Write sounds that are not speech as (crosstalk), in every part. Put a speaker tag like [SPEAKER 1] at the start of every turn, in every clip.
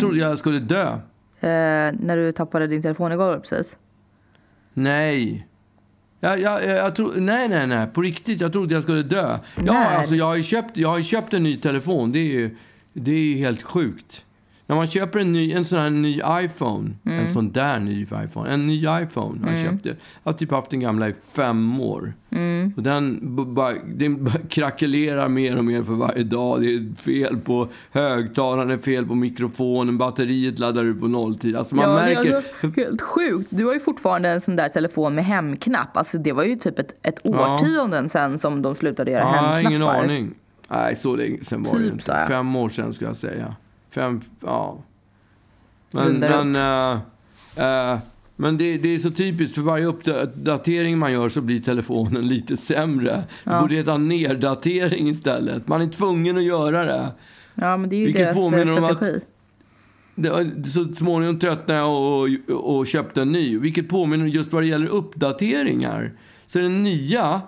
[SPEAKER 1] trodde jag skulle dö.
[SPEAKER 2] Eh, när du tappade din telefon igår precis.
[SPEAKER 1] Nej. Jag, jag, jag, jag tro, nej, nej, nej. På riktigt. Jag trodde jag skulle dö. Ja, alltså jag har ju köpt, jag har köpt en ny telefon. Det är ju, det är ju helt sjukt. När man köper en, ny, en sån här ny iPhone, en sån där ny iPhone, en ny iPhone har jag köpt. det. Jag har typ haft den gamla i fem år. Och den, bara, den bara krackelerar mer och mer för varje dag. Det är fel på högtalaren, det fel på mikrofonen, batteriet laddar ut på nolltid. Alltså man märker...
[SPEAKER 2] det helt sjukt. Du har ju fortfarande en sån där telefon med hemknapp. Alltså det var ju typ ett, ett årtionden sen som de slutade göra
[SPEAKER 1] Ja,
[SPEAKER 2] hemknappar.
[SPEAKER 1] ingen aning. Nej, så länge sen var det
[SPEAKER 2] Typ,
[SPEAKER 1] inte.
[SPEAKER 2] sa jag.
[SPEAKER 1] Fem år sen ska jag säga. Fem, ja. Men, men, äh, äh, men det, det är så typiskt, för varje uppdatering man gör så blir telefonen (laughs) lite sämre. Det borde heta neddatering istället. Man är tvungen att göra det.
[SPEAKER 2] Ja, men det är ju
[SPEAKER 1] Vilket
[SPEAKER 2] deras eh,
[SPEAKER 1] att-
[SPEAKER 2] strategi.
[SPEAKER 1] det var- så småningom tröttnade jag och, och, och köpte en ny. Vilket påminner just vad det gäller uppdateringar. Så den nya,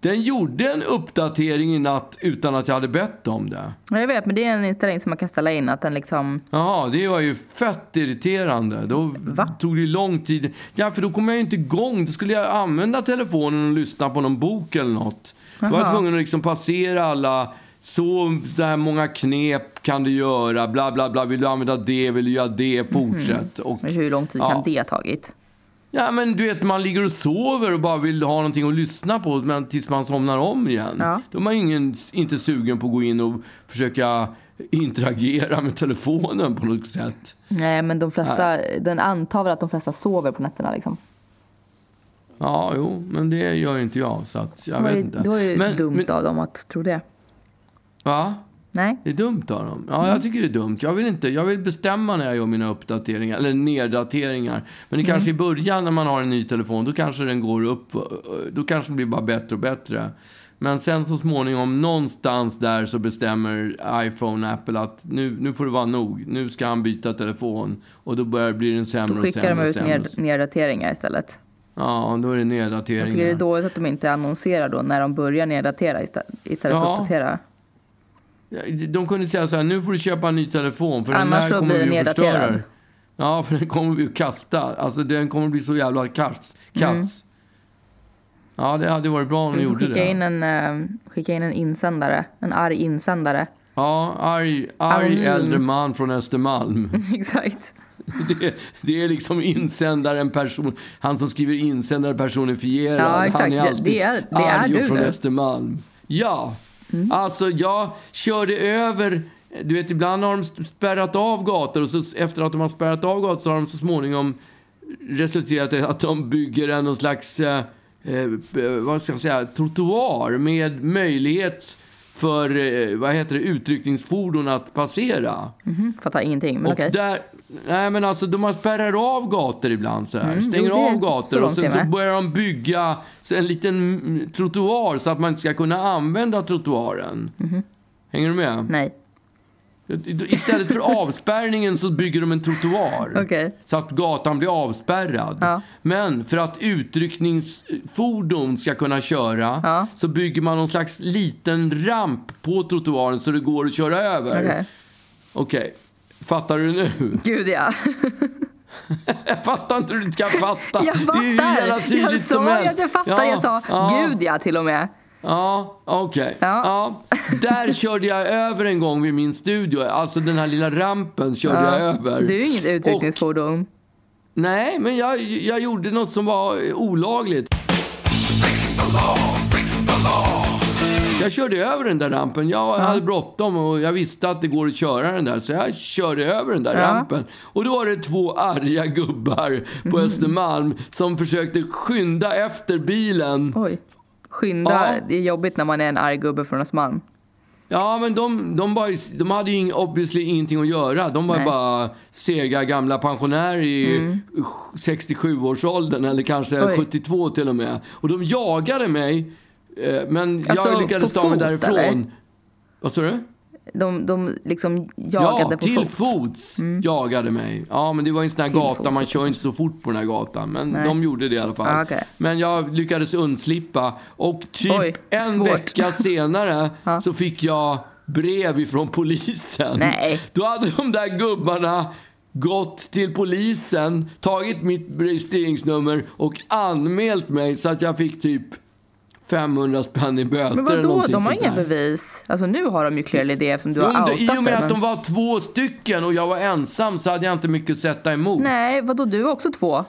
[SPEAKER 1] den gjorde en uppdatering i natt utan att jag hade bett om det.
[SPEAKER 2] Ja, jag vet, men det är en inställning som man kan ställa in. Att den liksom...
[SPEAKER 1] Jaha, det var ju fett irriterande. Då
[SPEAKER 2] Va?
[SPEAKER 1] tog det lång tid. Ja, för då kom jag ju inte igång. Då skulle jag använda telefonen och lyssna på någon bok eller något. Då var jag tvungen att liksom passera alla. Så, så här många knep kan du göra. Bla, bla, bla. Vill du använda det? Vill du göra det? Fortsätt. Och,
[SPEAKER 2] Men hur lång tid
[SPEAKER 1] Ja.
[SPEAKER 2] kan det ha tagit?
[SPEAKER 1] Ja, men du vet, man ligger och sover och bara vill ha någonting att lyssna på men tills man somnar om igen.
[SPEAKER 2] Ja.
[SPEAKER 1] Då är man ingen, inte sugen på att gå in och försöka interagera med telefonen på något sätt.
[SPEAKER 2] Nej, men de flesta, den antar väl att de flesta sover på nätterna liksom.
[SPEAKER 1] Ja, jo, men det gör inte jag. Så att jag vet
[SPEAKER 2] ju,
[SPEAKER 1] inte.
[SPEAKER 2] det var ju
[SPEAKER 1] men,
[SPEAKER 2] dumt
[SPEAKER 1] men,
[SPEAKER 2] av dem att tro det.
[SPEAKER 1] Va?
[SPEAKER 2] Nej.
[SPEAKER 1] Det är dumt av dem. Ja, jag tycker det är dumt. Jag vill, inte, jag vill bestämma när jag gör mina uppdateringar, eller neddateringar. Men det
[SPEAKER 2] Mm.
[SPEAKER 1] kanske i början när man har en ny telefon, då kanske den går upp. Då kanske det blir bara bättre och bättre. Men sen så småningom, någonstans där så bestämmer iPhone, Apple att nu, nu får det vara nog. Nu ska han byta telefon. Och då börjar, blir den sämre
[SPEAKER 2] Då
[SPEAKER 1] och
[SPEAKER 2] skickar
[SPEAKER 1] sämre.
[SPEAKER 2] de
[SPEAKER 1] och
[SPEAKER 2] ut
[SPEAKER 1] sämre.
[SPEAKER 2] ned, neddateringar istället.
[SPEAKER 1] Ja, då är det
[SPEAKER 2] Jag
[SPEAKER 1] neddateringar.
[SPEAKER 2] tycker det är dåligt att de inte annonserar då när de börjar neddatera istället för
[SPEAKER 1] Ja.
[SPEAKER 2] att uppdatera.
[SPEAKER 1] De kunde säga så här, nu får du köpa en ny telefon för
[SPEAKER 2] Annars
[SPEAKER 1] den där kommer vi att förstöra. Ja, för den kommer vi att kasta. Alltså den kommer bli så jävla kass. kass. Ja, det hade varit bra om
[SPEAKER 2] Mm. Får
[SPEAKER 1] gjorde
[SPEAKER 2] skicka
[SPEAKER 1] det.
[SPEAKER 2] in, en, eh, skicka in en insändare, en arg insändare.
[SPEAKER 1] Ja, arg, arg
[SPEAKER 2] Anonym.
[SPEAKER 1] äldre man från Östermalm. (laughs)
[SPEAKER 2] Exakt. (laughs)
[SPEAKER 1] Det, det är liksom insändaren person, han som skriver insändare personifierad.
[SPEAKER 2] Ja, exakt.
[SPEAKER 1] Han är
[SPEAKER 2] Det-
[SPEAKER 1] alltid
[SPEAKER 2] det är- det är
[SPEAKER 1] arg från
[SPEAKER 2] nu. Mm.
[SPEAKER 1] Östermalm. Ja, alltså jag körde över du vet, ibland har de spärrat av gator och så efter att de har spärrat av gator så har de så småningom resulterat i att de bygger en någon slags, eh, eh, vad ska jag säga, trottoar med möjlighet för, eh, vad heter det, utryckningsfordon att passera.
[SPEAKER 2] Mhm, Fattar ingenting, men okej.
[SPEAKER 1] där, nej men alltså de spärrar av gator ibland så här.
[SPEAKER 2] Mm,
[SPEAKER 1] Stänger
[SPEAKER 2] jo,
[SPEAKER 1] av gator och sen så börjar de bygga en liten mm, trottoar så att man inte ska kunna använda trottoaren. Hänger du med?
[SPEAKER 2] Nej.
[SPEAKER 1] Istället för (laughs) avspärrningen så bygger de en trottoar.
[SPEAKER 2] Okej.
[SPEAKER 1] Så att gatan blir avspärrad.
[SPEAKER 2] Ja.
[SPEAKER 1] Men för att utryckningsfordon ska kunna köra
[SPEAKER 2] Ja.
[SPEAKER 1] så bygger man någon slags liten ramp på trottoaren så det går att köra över.
[SPEAKER 2] Okej.
[SPEAKER 1] Okej. Fattar du nu?
[SPEAKER 2] Gud ja.
[SPEAKER 1] Jag (laughs) fattar inte hur du inte kan fatta.
[SPEAKER 2] Jag
[SPEAKER 1] Det är ju
[SPEAKER 2] fattar.
[SPEAKER 1] tydligt
[SPEAKER 2] Jag
[SPEAKER 1] som
[SPEAKER 2] sa ju
[SPEAKER 1] helst.
[SPEAKER 2] att jag fattar.
[SPEAKER 1] Ja,
[SPEAKER 2] Jag sa
[SPEAKER 1] ja,
[SPEAKER 2] gud ja till och med.
[SPEAKER 1] Ja, okej.
[SPEAKER 2] Ja.
[SPEAKER 1] Ja. Där körde jag över en gång vid min studio. Alltså den här lilla rampen körde jag över.
[SPEAKER 2] Du är inget utryckningsfordon.
[SPEAKER 1] Nej, men jag, jag gjorde något som var olagligt. Jag körde över den där rampen. Jag hade bråttom och jag visste att det går att köra den där. Så jag körde över den där
[SPEAKER 2] Ja.
[SPEAKER 1] rampen. Och då var det två arga gubbar på Östermalm som försökte skynda efter bilen.
[SPEAKER 2] Oj. Skynda.
[SPEAKER 1] Ja.
[SPEAKER 2] Det är jobbigt när man är en arg gubbe från Östermalm.
[SPEAKER 1] Ja, men de, de, bara, de hade ju obviously ingenting att göra. De var
[SPEAKER 2] Nej.
[SPEAKER 1] bara sega gamla pensionärer i 67-årsåldern eller kanske
[SPEAKER 2] Mm. Oj.
[SPEAKER 1] 72 till och med. Och de jagade mig, eh, men
[SPEAKER 2] Alltså,
[SPEAKER 1] jag lyckades
[SPEAKER 2] på
[SPEAKER 1] ta mig därifrån.
[SPEAKER 2] eller?
[SPEAKER 1] Vad sa du?
[SPEAKER 2] De, de liksom jagade
[SPEAKER 1] Ja,
[SPEAKER 2] på
[SPEAKER 1] till
[SPEAKER 2] fot.
[SPEAKER 1] fots jagade mig. Ja, men det var en sån här
[SPEAKER 2] Till
[SPEAKER 1] gata, man kör inte så fort på den här gatan. Men
[SPEAKER 2] Nej.
[SPEAKER 1] de gjorde det i alla fall.
[SPEAKER 2] Ja, okej.
[SPEAKER 1] Men jag lyckades undslippa. Och typ
[SPEAKER 2] Oj,
[SPEAKER 1] en
[SPEAKER 2] svårt.
[SPEAKER 1] vecka senare (laughs)
[SPEAKER 2] Ja.
[SPEAKER 1] så fick jag brev ifrån polisen.
[SPEAKER 2] Nej.
[SPEAKER 1] Då hade de där gubbarna gått till polisen, tagit mitt registreringsnummer och anmält mig så att jag fick typ 500 spänn i böter.
[SPEAKER 2] Men vadå, de har inga bevis. Alltså nu har de ju clearly det eftersom du har outat
[SPEAKER 1] I och med
[SPEAKER 2] det,
[SPEAKER 1] att
[SPEAKER 2] men-
[SPEAKER 1] de var två stycken och jag var ensam så hade jag inte mycket att sätta emot.
[SPEAKER 2] Nej, vadå, du var också två.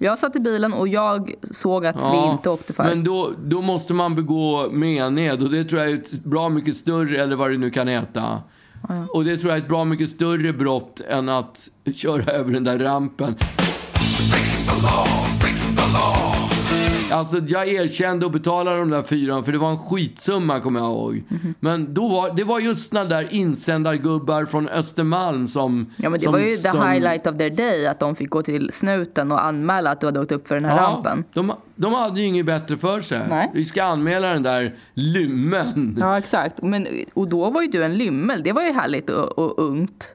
[SPEAKER 2] Jag satt i bilen och jag såg att vi inte åkte för.
[SPEAKER 1] Men då, då måste man begå mened och det tror jag är ett bra mycket större, eller vad det nu kan heta. Och det tror jag är ett bra mycket större brott än att (laughs) köra över den där rampen. Alltså jag erkände och betalade de där fyran för det var en skitsumma kommer jag ihåg.
[SPEAKER 2] Mhm.
[SPEAKER 1] Men då var, det var just såna där insändargubbar från Östermalm som...
[SPEAKER 2] ja, men det
[SPEAKER 1] som,
[SPEAKER 2] var ju the
[SPEAKER 1] som-
[SPEAKER 2] highlight of their day att de fick gå till snuten och anmäla att du hade åkt upp för den här rampen.
[SPEAKER 1] de, de hade ju inget bättre för sig.
[SPEAKER 2] Nej.
[SPEAKER 1] Vi ska anmäla den där lymmen.
[SPEAKER 2] Ja, exakt. Men, och då var ju du en lymmel. Det var ju härligt och, och ungt.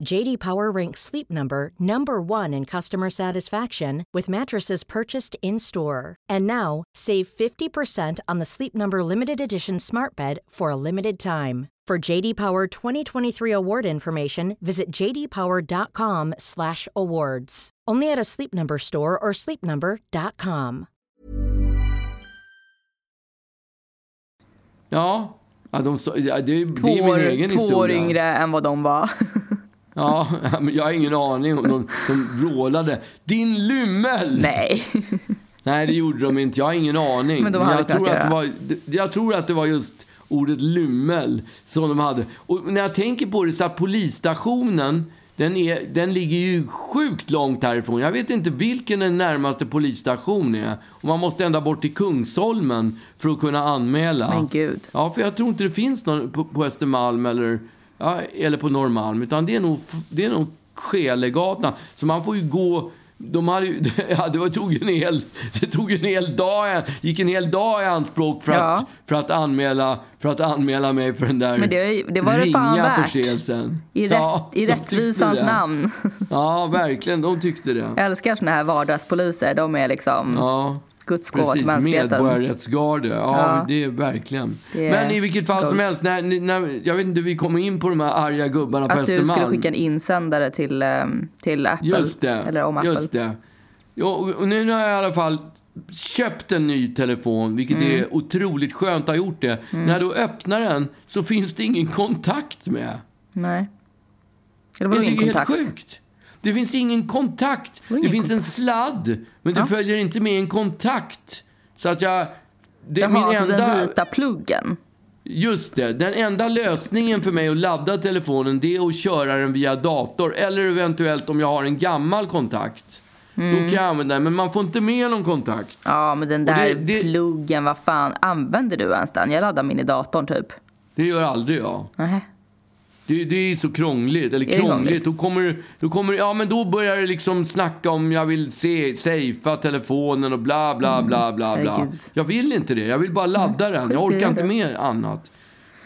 [SPEAKER 3] JD Power ranks Sleep Number number 1 in customer satisfaction with mattresses purchased in-store. And now, save 50% on the Sleep Number limited edition Smart Bed for a limited time. For JD Power 2023 award information, visit jdpower.com/awards. Only at a Sleep Number store or sleepnumber.com.
[SPEAKER 1] Ja, ja, de, sa- ja det,
[SPEAKER 2] Två,
[SPEAKER 1] det är min
[SPEAKER 2] år,
[SPEAKER 1] egen
[SPEAKER 2] två år yngre än vad de var. (laughs)
[SPEAKER 1] Ja, men jag har ingen aning de, de vrålade. Din lymmel!
[SPEAKER 2] Nej.
[SPEAKER 1] Nej, det gjorde de inte. Jag har ingen aning.
[SPEAKER 2] Men hade
[SPEAKER 1] jag, tror att det var, jag tror att det var just ordet lymmel som de hade. Och när jag tänker på det så att polisstationen, den, är, den ligger ju sjukt långt härifrån. Jag vet inte vilken den närmaste polisstation är. Och man måste ända bort till Kungsholmen för att kunna anmäla.
[SPEAKER 2] Men gud.
[SPEAKER 1] Ja, för jag tror inte det finns någon på, på Östermalm eller, ja, eller på Norrmalm. Utan det är nog, det är nog Skelegatan. Så man får ju gå... De hade ju, (laughs) ja, det var- tog en hel, (laughs) det tog en hel dag, gick en hel dag i anspråk för,
[SPEAKER 2] Ja.
[SPEAKER 1] att, för, att, anmäla, för att anmäla mig för den där
[SPEAKER 2] Men det- det var det fan värt.
[SPEAKER 1] förseelsen.
[SPEAKER 2] I, rätt,
[SPEAKER 1] Ja,
[SPEAKER 2] i
[SPEAKER 1] de
[SPEAKER 2] rättvisans
[SPEAKER 1] det.
[SPEAKER 2] namn.
[SPEAKER 1] Ja, verkligen. De tyckte det.
[SPEAKER 2] Jag älskar såna här vardagspoliser. De är liksom
[SPEAKER 1] Ja.
[SPEAKER 2] Guds gåva till mänskligheten.
[SPEAKER 1] medborgarrättsgarde. Ja,
[SPEAKER 2] Ja.
[SPEAKER 1] det är verkligen.
[SPEAKER 2] Det är
[SPEAKER 1] Men i vilket fall som
[SPEAKER 2] goals.
[SPEAKER 1] helst, när, när, jag vet inte hur vi kom in på de här arga gubbarna på
[SPEAKER 2] Att du skulle
[SPEAKER 1] Östermalm.
[SPEAKER 2] skicka en insändare till, ehm, till Apple.
[SPEAKER 1] Just det.
[SPEAKER 2] Eller om Apple.
[SPEAKER 1] Just det. Ja, och nu har jag i alla fall köpt en ny telefon, vilket
[SPEAKER 2] Mm.
[SPEAKER 1] är otroligt skönt att ha gjort det. När jag då öppnar den så finns det ingen kontakt med.
[SPEAKER 2] Nej. Det var
[SPEAKER 1] tycker det är
[SPEAKER 2] kontakt.
[SPEAKER 1] helt sjukt. Det finns ingen kontakt.
[SPEAKER 2] var
[SPEAKER 1] Det
[SPEAKER 2] ingen
[SPEAKER 1] finns en sladd, men det
[SPEAKER 2] Ja.
[SPEAKER 1] följer inte med en kontakt. Så att jag... Det är
[SPEAKER 2] Jaha,
[SPEAKER 1] min
[SPEAKER 2] alltså
[SPEAKER 1] enda...
[SPEAKER 2] den vita pluggen.
[SPEAKER 1] Just det. Den enda lösningen för mig att ladda telefonen det är att köra den via dator. Eller eventuellt om jag har en gammal kontakt. Då kan jag använda den. Men man får inte med någon kontakt.
[SPEAKER 2] Ja, men den där
[SPEAKER 1] det- det-
[SPEAKER 2] pluggen, vad fan. Använder du ens den? Jag laddar min i datorn typ.
[SPEAKER 1] Det gör aldrig jag.
[SPEAKER 2] Nähä.
[SPEAKER 1] Det, det är så krångligt. Eller krångligt.
[SPEAKER 2] krångligt?
[SPEAKER 1] Då kommer, då kommer Ja, men då börjar det liksom snacka om jag vill se, safea telefonen och bla, bla, bla, bla, bla.
[SPEAKER 2] herregud.
[SPEAKER 1] Jag vill inte det. Jag vill bara ladda den.
[SPEAKER 2] skit
[SPEAKER 1] Jag orkar inte
[SPEAKER 2] då.
[SPEAKER 1] med annat.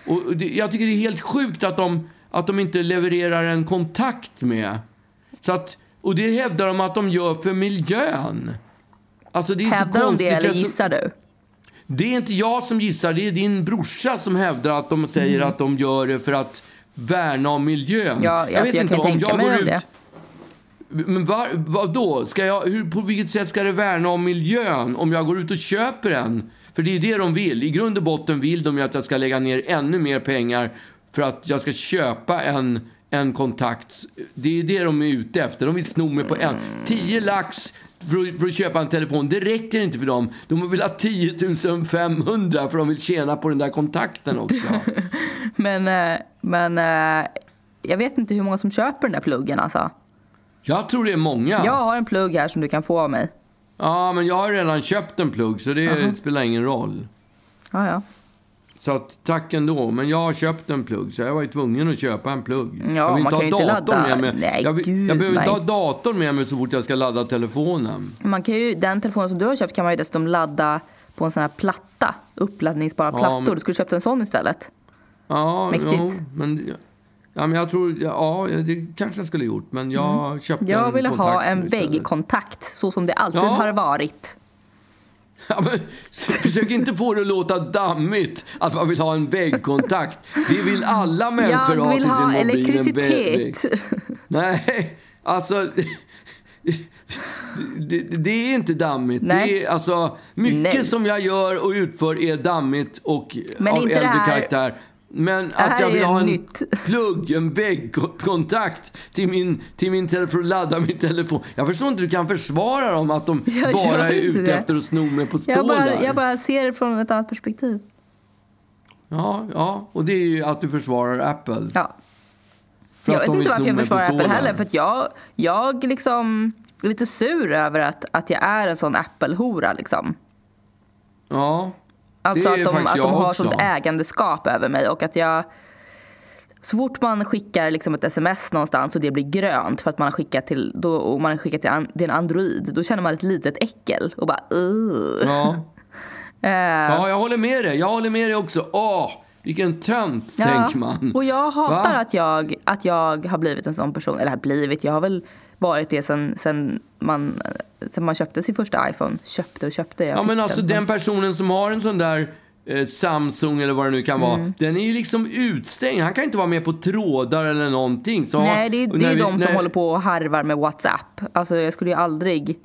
[SPEAKER 1] Och det, jag tycker det är helt sjukt att de, att de inte levererar en kontakt med. Så att, och det hävdar de att de gör för miljön. Alltså det är
[SPEAKER 2] Hävdar
[SPEAKER 1] så
[SPEAKER 2] de
[SPEAKER 1] konstigt.
[SPEAKER 2] det eller gissar du?
[SPEAKER 1] det är inte jag som gissar, det är din brorsa som hävdar att de säger att de gör det för att värna om miljön.
[SPEAKER 2] Mm. Ja, alltså, jag kan tänka mig om det.
[SPEAKER 1] Men var, vad då? Ska jag, hur, på vilket sätt ska det värna om miljön om jag går ut och köper en? För det är det de vill. I grund och botten vill de ju att jag ska lägga ner ännu mer pengar för att jag ska köpa en, en kontakt. Det är det de är ute efter. De vill sno mig på en. 10 lax för, att- för att köpa en telefon. Det räcker inte för dem. De vill ha 10 500 för de vill tjäna på den där kontakten också. (laughs)
[SPEAKER 2] Men, eh, men eh, jag vet inte hur många som köper den där pluggen alltså.
[SPEAKER 1] Jag tror det är många.
[SPEAKER 2] Jag har en plugg här som du kan få av mig.
[SPEAKER 1] Ja, men jag har redan köpt en plugg så det spelar ingen roll.
[SPEAKER 2] Ja, ja.
[SPEAKER 1] Så att, tack ändå. Men jag har köpt en plugg så jag var ju tvungen att köpa en plugg.
[SPEAKER 2] Ja,
[SPEAKER 1] jag vill inte ha
[SPEAKER 2] inte
[SPEAKER 1] datorn
[SPEAKER 2] ladda-
[SPEAKER 1] med mig.
[SPEAKER 2] Nej,
[SPEAKER 1] jag, vill-
[SPEAKER 2] gud,
[SPEAKER 1] jag behöver inte ha datorn med mig så fort jag ska ladda telefonen.
[SPEAKER 2] Man kan ju, den telefonen som du har köpt kan man ju dessutom ladda på en sån här platta. Uppladdningsbara
[SPEAKER 1] Ja,
[SPEAKER 2] plattor.
[SPEAKER 1] men-
[SPEAKER 2] Du skulle köpt en sån istället.
[SPEAKER 1] Ja,
[SPEAKER 2] Mäktigt.
[SPEAKER 1] Jo, men, ja, men jag tror... Ja, det kanske jag skulle gjort. Men jag köpte
[SPEAKER 2] Mm. Jag
[SPEAKER 1] en
[SPEAKER 2] ville ha en väggkontakt så som det alltid
[SPEAKER 1] Ja.
[SPEAKER 2] har varit. (laughs)
[SPEAKER 1] Ja, men, försök inte få det att låta dammigt att man vill ha en väggkontakt. Det vill alla människor
[SPEAKER 2] Jag
[SPEAKER 1] ha
[SPEAKER 2] vill
[SPEAKER 1] till sin
[SPEAKER 2] ha
[SPEAKER 1] mobil. en vägg-
[SPEAKER 2] elektricitet.
[SPEAKER 1] Nej, alltså... Det, det är inte dammigt.
[SPEAKER 2] Nej.
[SPEAKER 1] Det är, alltså, mycket
[SPEAKER 2] Nej.
[SPEAKER 1] som jag gör och utför är dammigt och
[SPEAKER 2] Men
[SPEAKER 1] av äldre
[SPEAKER 2] här-
[SPEAKER 1] karaktär. Men att jag vill ha en
[SPEAKER 2] nytt.
[SPEAKER 1] plugg, en väggkontakt till min, till min telefon ladda min telefon. Jag förstår inte hur du kan försvara dem att de (laughs)
[SPEAKER 2] Jag
[SPEAKER 1] bara är ute
[SPEAKER 2] det.
[SPEAKER 1] efter att sno mig på
[SPEAKER 2] Jag bara,
[SPEAKER 1] stålar.
[SPEAKER 2] jag bara ser det från ett annat perspektiv.
[SPEAKER 1] Ja, ja, och det är ju att du försvarar Apple.
[SPEAKER 2] Ja.
[SPEAKER 1] För
[SPEAKER 2] jag vet inte varför jag försvarar Apple
[SPEAKER 1] stålar.
[SPEAKER 2] heller. För att jag, jag liksom är lite sur över att, att jag är en sån Apple-hora. Liksom.
[SPEAKER 1] Ja,
[SPEAKER 2] Alltså att de, att de har
[SPEAKER 1] också.
[SPEAKER 2] sånt ägandeskap över mig. Och att jag... Så fort man skickar liksom ett sms någonstans och det blir grönt för att man har skickat till, då, och man har skickat till, an, till en Android. Då känner man ett litet äckel och bara uh.
[SPEAKER 1] ja. (laughs)
[SPEAKER 2] Eh,
[SPEAKER 1] ja, jag håller med dig. Jag håller med dig också. Åh, vilken tönt,
[SPEAKER 2] Ja,
[SPEAKER 1] tänker man.
[SPEAKER 2] Och jag hatar
[SPEAKER 1] Va?
[SPEAKER 2] att jag, att jag har blivit en sån person. Eller har blivit, jag har väl varit det sen, sen, man, sen man köpte sin första iPhone. Köpte och köpte.
[SPEAKER 1] Ja, men alltså den personen som har en sån där eh, Samsung eller vad det nu kan
[SPEAKER 2] Mm.
[SPEAKER 1] vara. Den är ju liksom utstängd. Han kan inte vara med på trådar eller någonting. Så,
[SPEAKER 2] Nej, det är, det är
[SPEAKER 1] vi-
[SPEAKER 2] de som
[SPEAKER 1] när-
[SPEAKER 2] håller på och harvar med WhatsApp. Alltså jag skulle ju aldrig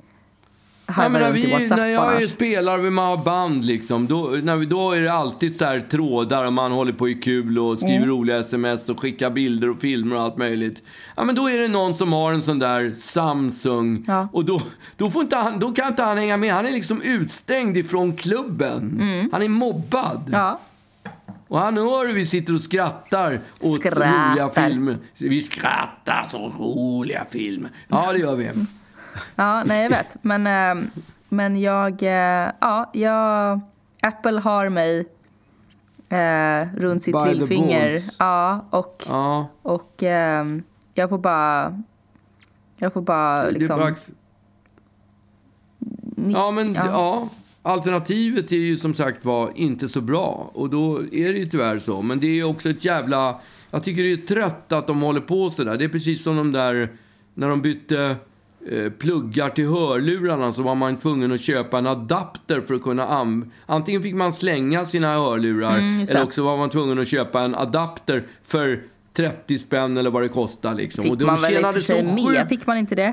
[SPEAKER 1] Ja,
[SPEAKER 2] harva
[SPEAKER 1] men när,
[SPEAKER 2] runt i
[SPEAKER 1] vi,
[SPEAKER 2] WhatsApp
[SPEAKER 1] när jag är spelar med man har band, liksom, då, när vi, då är det alltid så här trådar och man håller på i kul och skriver
[SPEAKER 2] Mm.
[SPEAKER 1] roliga sms och skickar bilder och filmer och allt möjligt. Ja, men då är det någon som har en sån där Samsung
[SPEAKER 2] Ja.
[SPEAKER 1] och då, då, får inte han, då kan inte han hänga med. Han är liksom utstängd ifrån klubben. Han är mobbad.
[SPEAKER 2] Mm. Ja.
[SPEAKER 1] Och han hör hur vi sitter och skrattar åt
[SPEAKER 2] Skrattar.
[SPEAKER 1] roliga filmer. Vi skrattar så roliga filmer. Ja, det gör vi.
[SPEAKER 2] Ja, nej jag vet. Men, eh, men jag, eh, ja, jag, Apple har mig eh, runt sitt
[SPEAKER 1] By
[SPEAKER 2] lillfinger. Ja, och,
[SPEAKER 1] Ja,
[SPEAKER 2] och ehm, jag får bara, jag får bara liksom.
[SPEAKER 1] bara... Ja, men ja.
[SPEAKER 2] ja.
[SPEAKER 1] Alternativet är ju som sagt var inte så bra. Och då är det ju tyvärr så. Men det är också ett jävla... Jag tycker det är trött att de håller på så där. Det är precis som de där... När de bytte eh, pluggar till hörlurarna så var man tvungen att köpa en adapter för att kunna am- Antingen fick man slänga sina hörlurar
[SPEAKER 2] Mm,
[SPEAKER 1] eller också var man tvungen att köpa en adapter för 30 spänn eller vad det kostar. Liksom.
[SPEAKER 2] Fick
[SPEAKER 1] och de
[SPEAKER 2] man väl
[SPEAKER 1] tjänade så
[SPEAKER 2] med?
[SPEAKER 1] sjukt
[SPEAKER 2] Fick man inte det?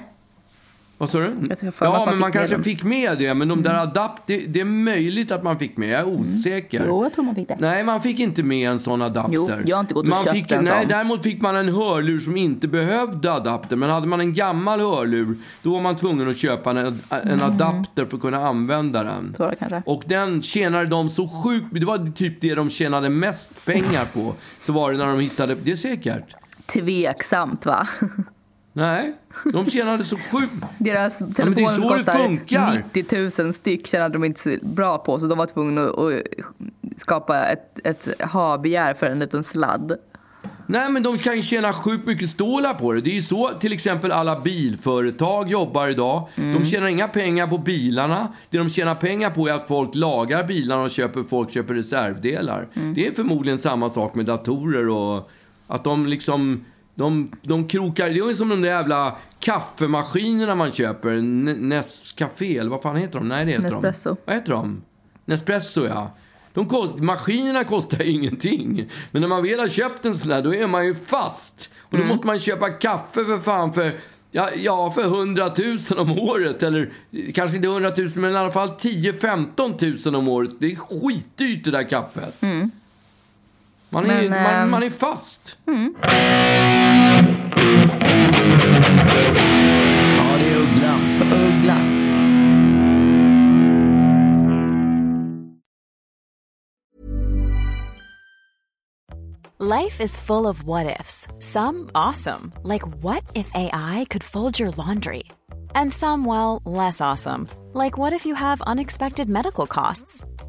[SPEAKER 1] Vad sa du? Ja, men man kanske fick med det. Men de där adapt, det, det är möjligt att man fick med. Jag är osäker.
[SPEAKER 2] Mm. Jo, jag tror man fick det.
[SPEAKER 1] Nej, man fick inte med en sån adapter.
[SPEAKER 2] Jo, jag har inte gått och
[SPEAKER 1] man
[SPEAKER 2] köpt
[SPEAKER 1] fick,
[SPEAKER 2] en
[SPEAKER 1] nej,
[SPEAKER 2] sån.
[SPEAKER 1] Däremot fick man en hörlur som inte behövde adapter. Men hade man en gammal hörlur, då var man tvungen att köpa en, en
[SPEAKER 2] Mm.
[SPEAKER 1] adapter för att kunna använda den.
[SPEAKER 2] Så det kanske.
[SPEAKER 1] Och den tjänade de så sjukt... Det var typ det de tjänade mest pengar på. Så var det när de hittade... Det är säkert.
[SPEAKER 2] Tveksamt va? (laughs)
[SPEAKER 1] Nej, de tjänade så sjukt...
[SPEAKER 2] Deras telefoner
[SPEAKER 1] så
[SPEAKER 2] som kostar
[SPEAKER 1] funkar.
[SPEAKER 2] 90 000 styck tjänade de inte så bra på så de var tvungna att, skapa ett, ett ha-begär för en liten sladd.
[SPEAKER 1] Nej, men de kan ju tjäna sjukt mycket stålar på det. Det är ju så till exempel alla bilföretag jobbar idag. De tjänar inga pengar på bilarna. Det de tjänar pengar på är att folk lagar bilarna och köper, folk köper reservdelar. Det är förmodligen samma sak med datorer och att de liksom... De, de krokar... Det är som de där jävla kaffemaskinerna man köper. Nescafé, eller vad fan heter de? Nej, det heter
[SPEAKER 2] Nespresso.
[SPEAKER 1] de. Vad heter de? Nespresso, ja. De kost, maskinerna kostar (laughs) ingenting. Men när man väl har köpt en sån där, då är man ju fast. Och då måste man köpa kaffe för fan för, ja, ja, för 100 000 om året. Eller kanske inte 100 000, men i alla fall 10-15 000 om året. Det är skitdyrt det där kaffet. Man är,
[SPEAKER 2] Men,
[SPEAKER 1] man,
[SPEAKER 2] ehm,
[SPEAKER 1] man är fast. Mm. Ja, det är Uggla.
[SPEAKER 2] Uggla.
[SPEAKER 4] Life is full of what ifs. Some awesome, like what if AI could fold your laundry? And some, well, less awesome, like what if you have unexpected medical costs?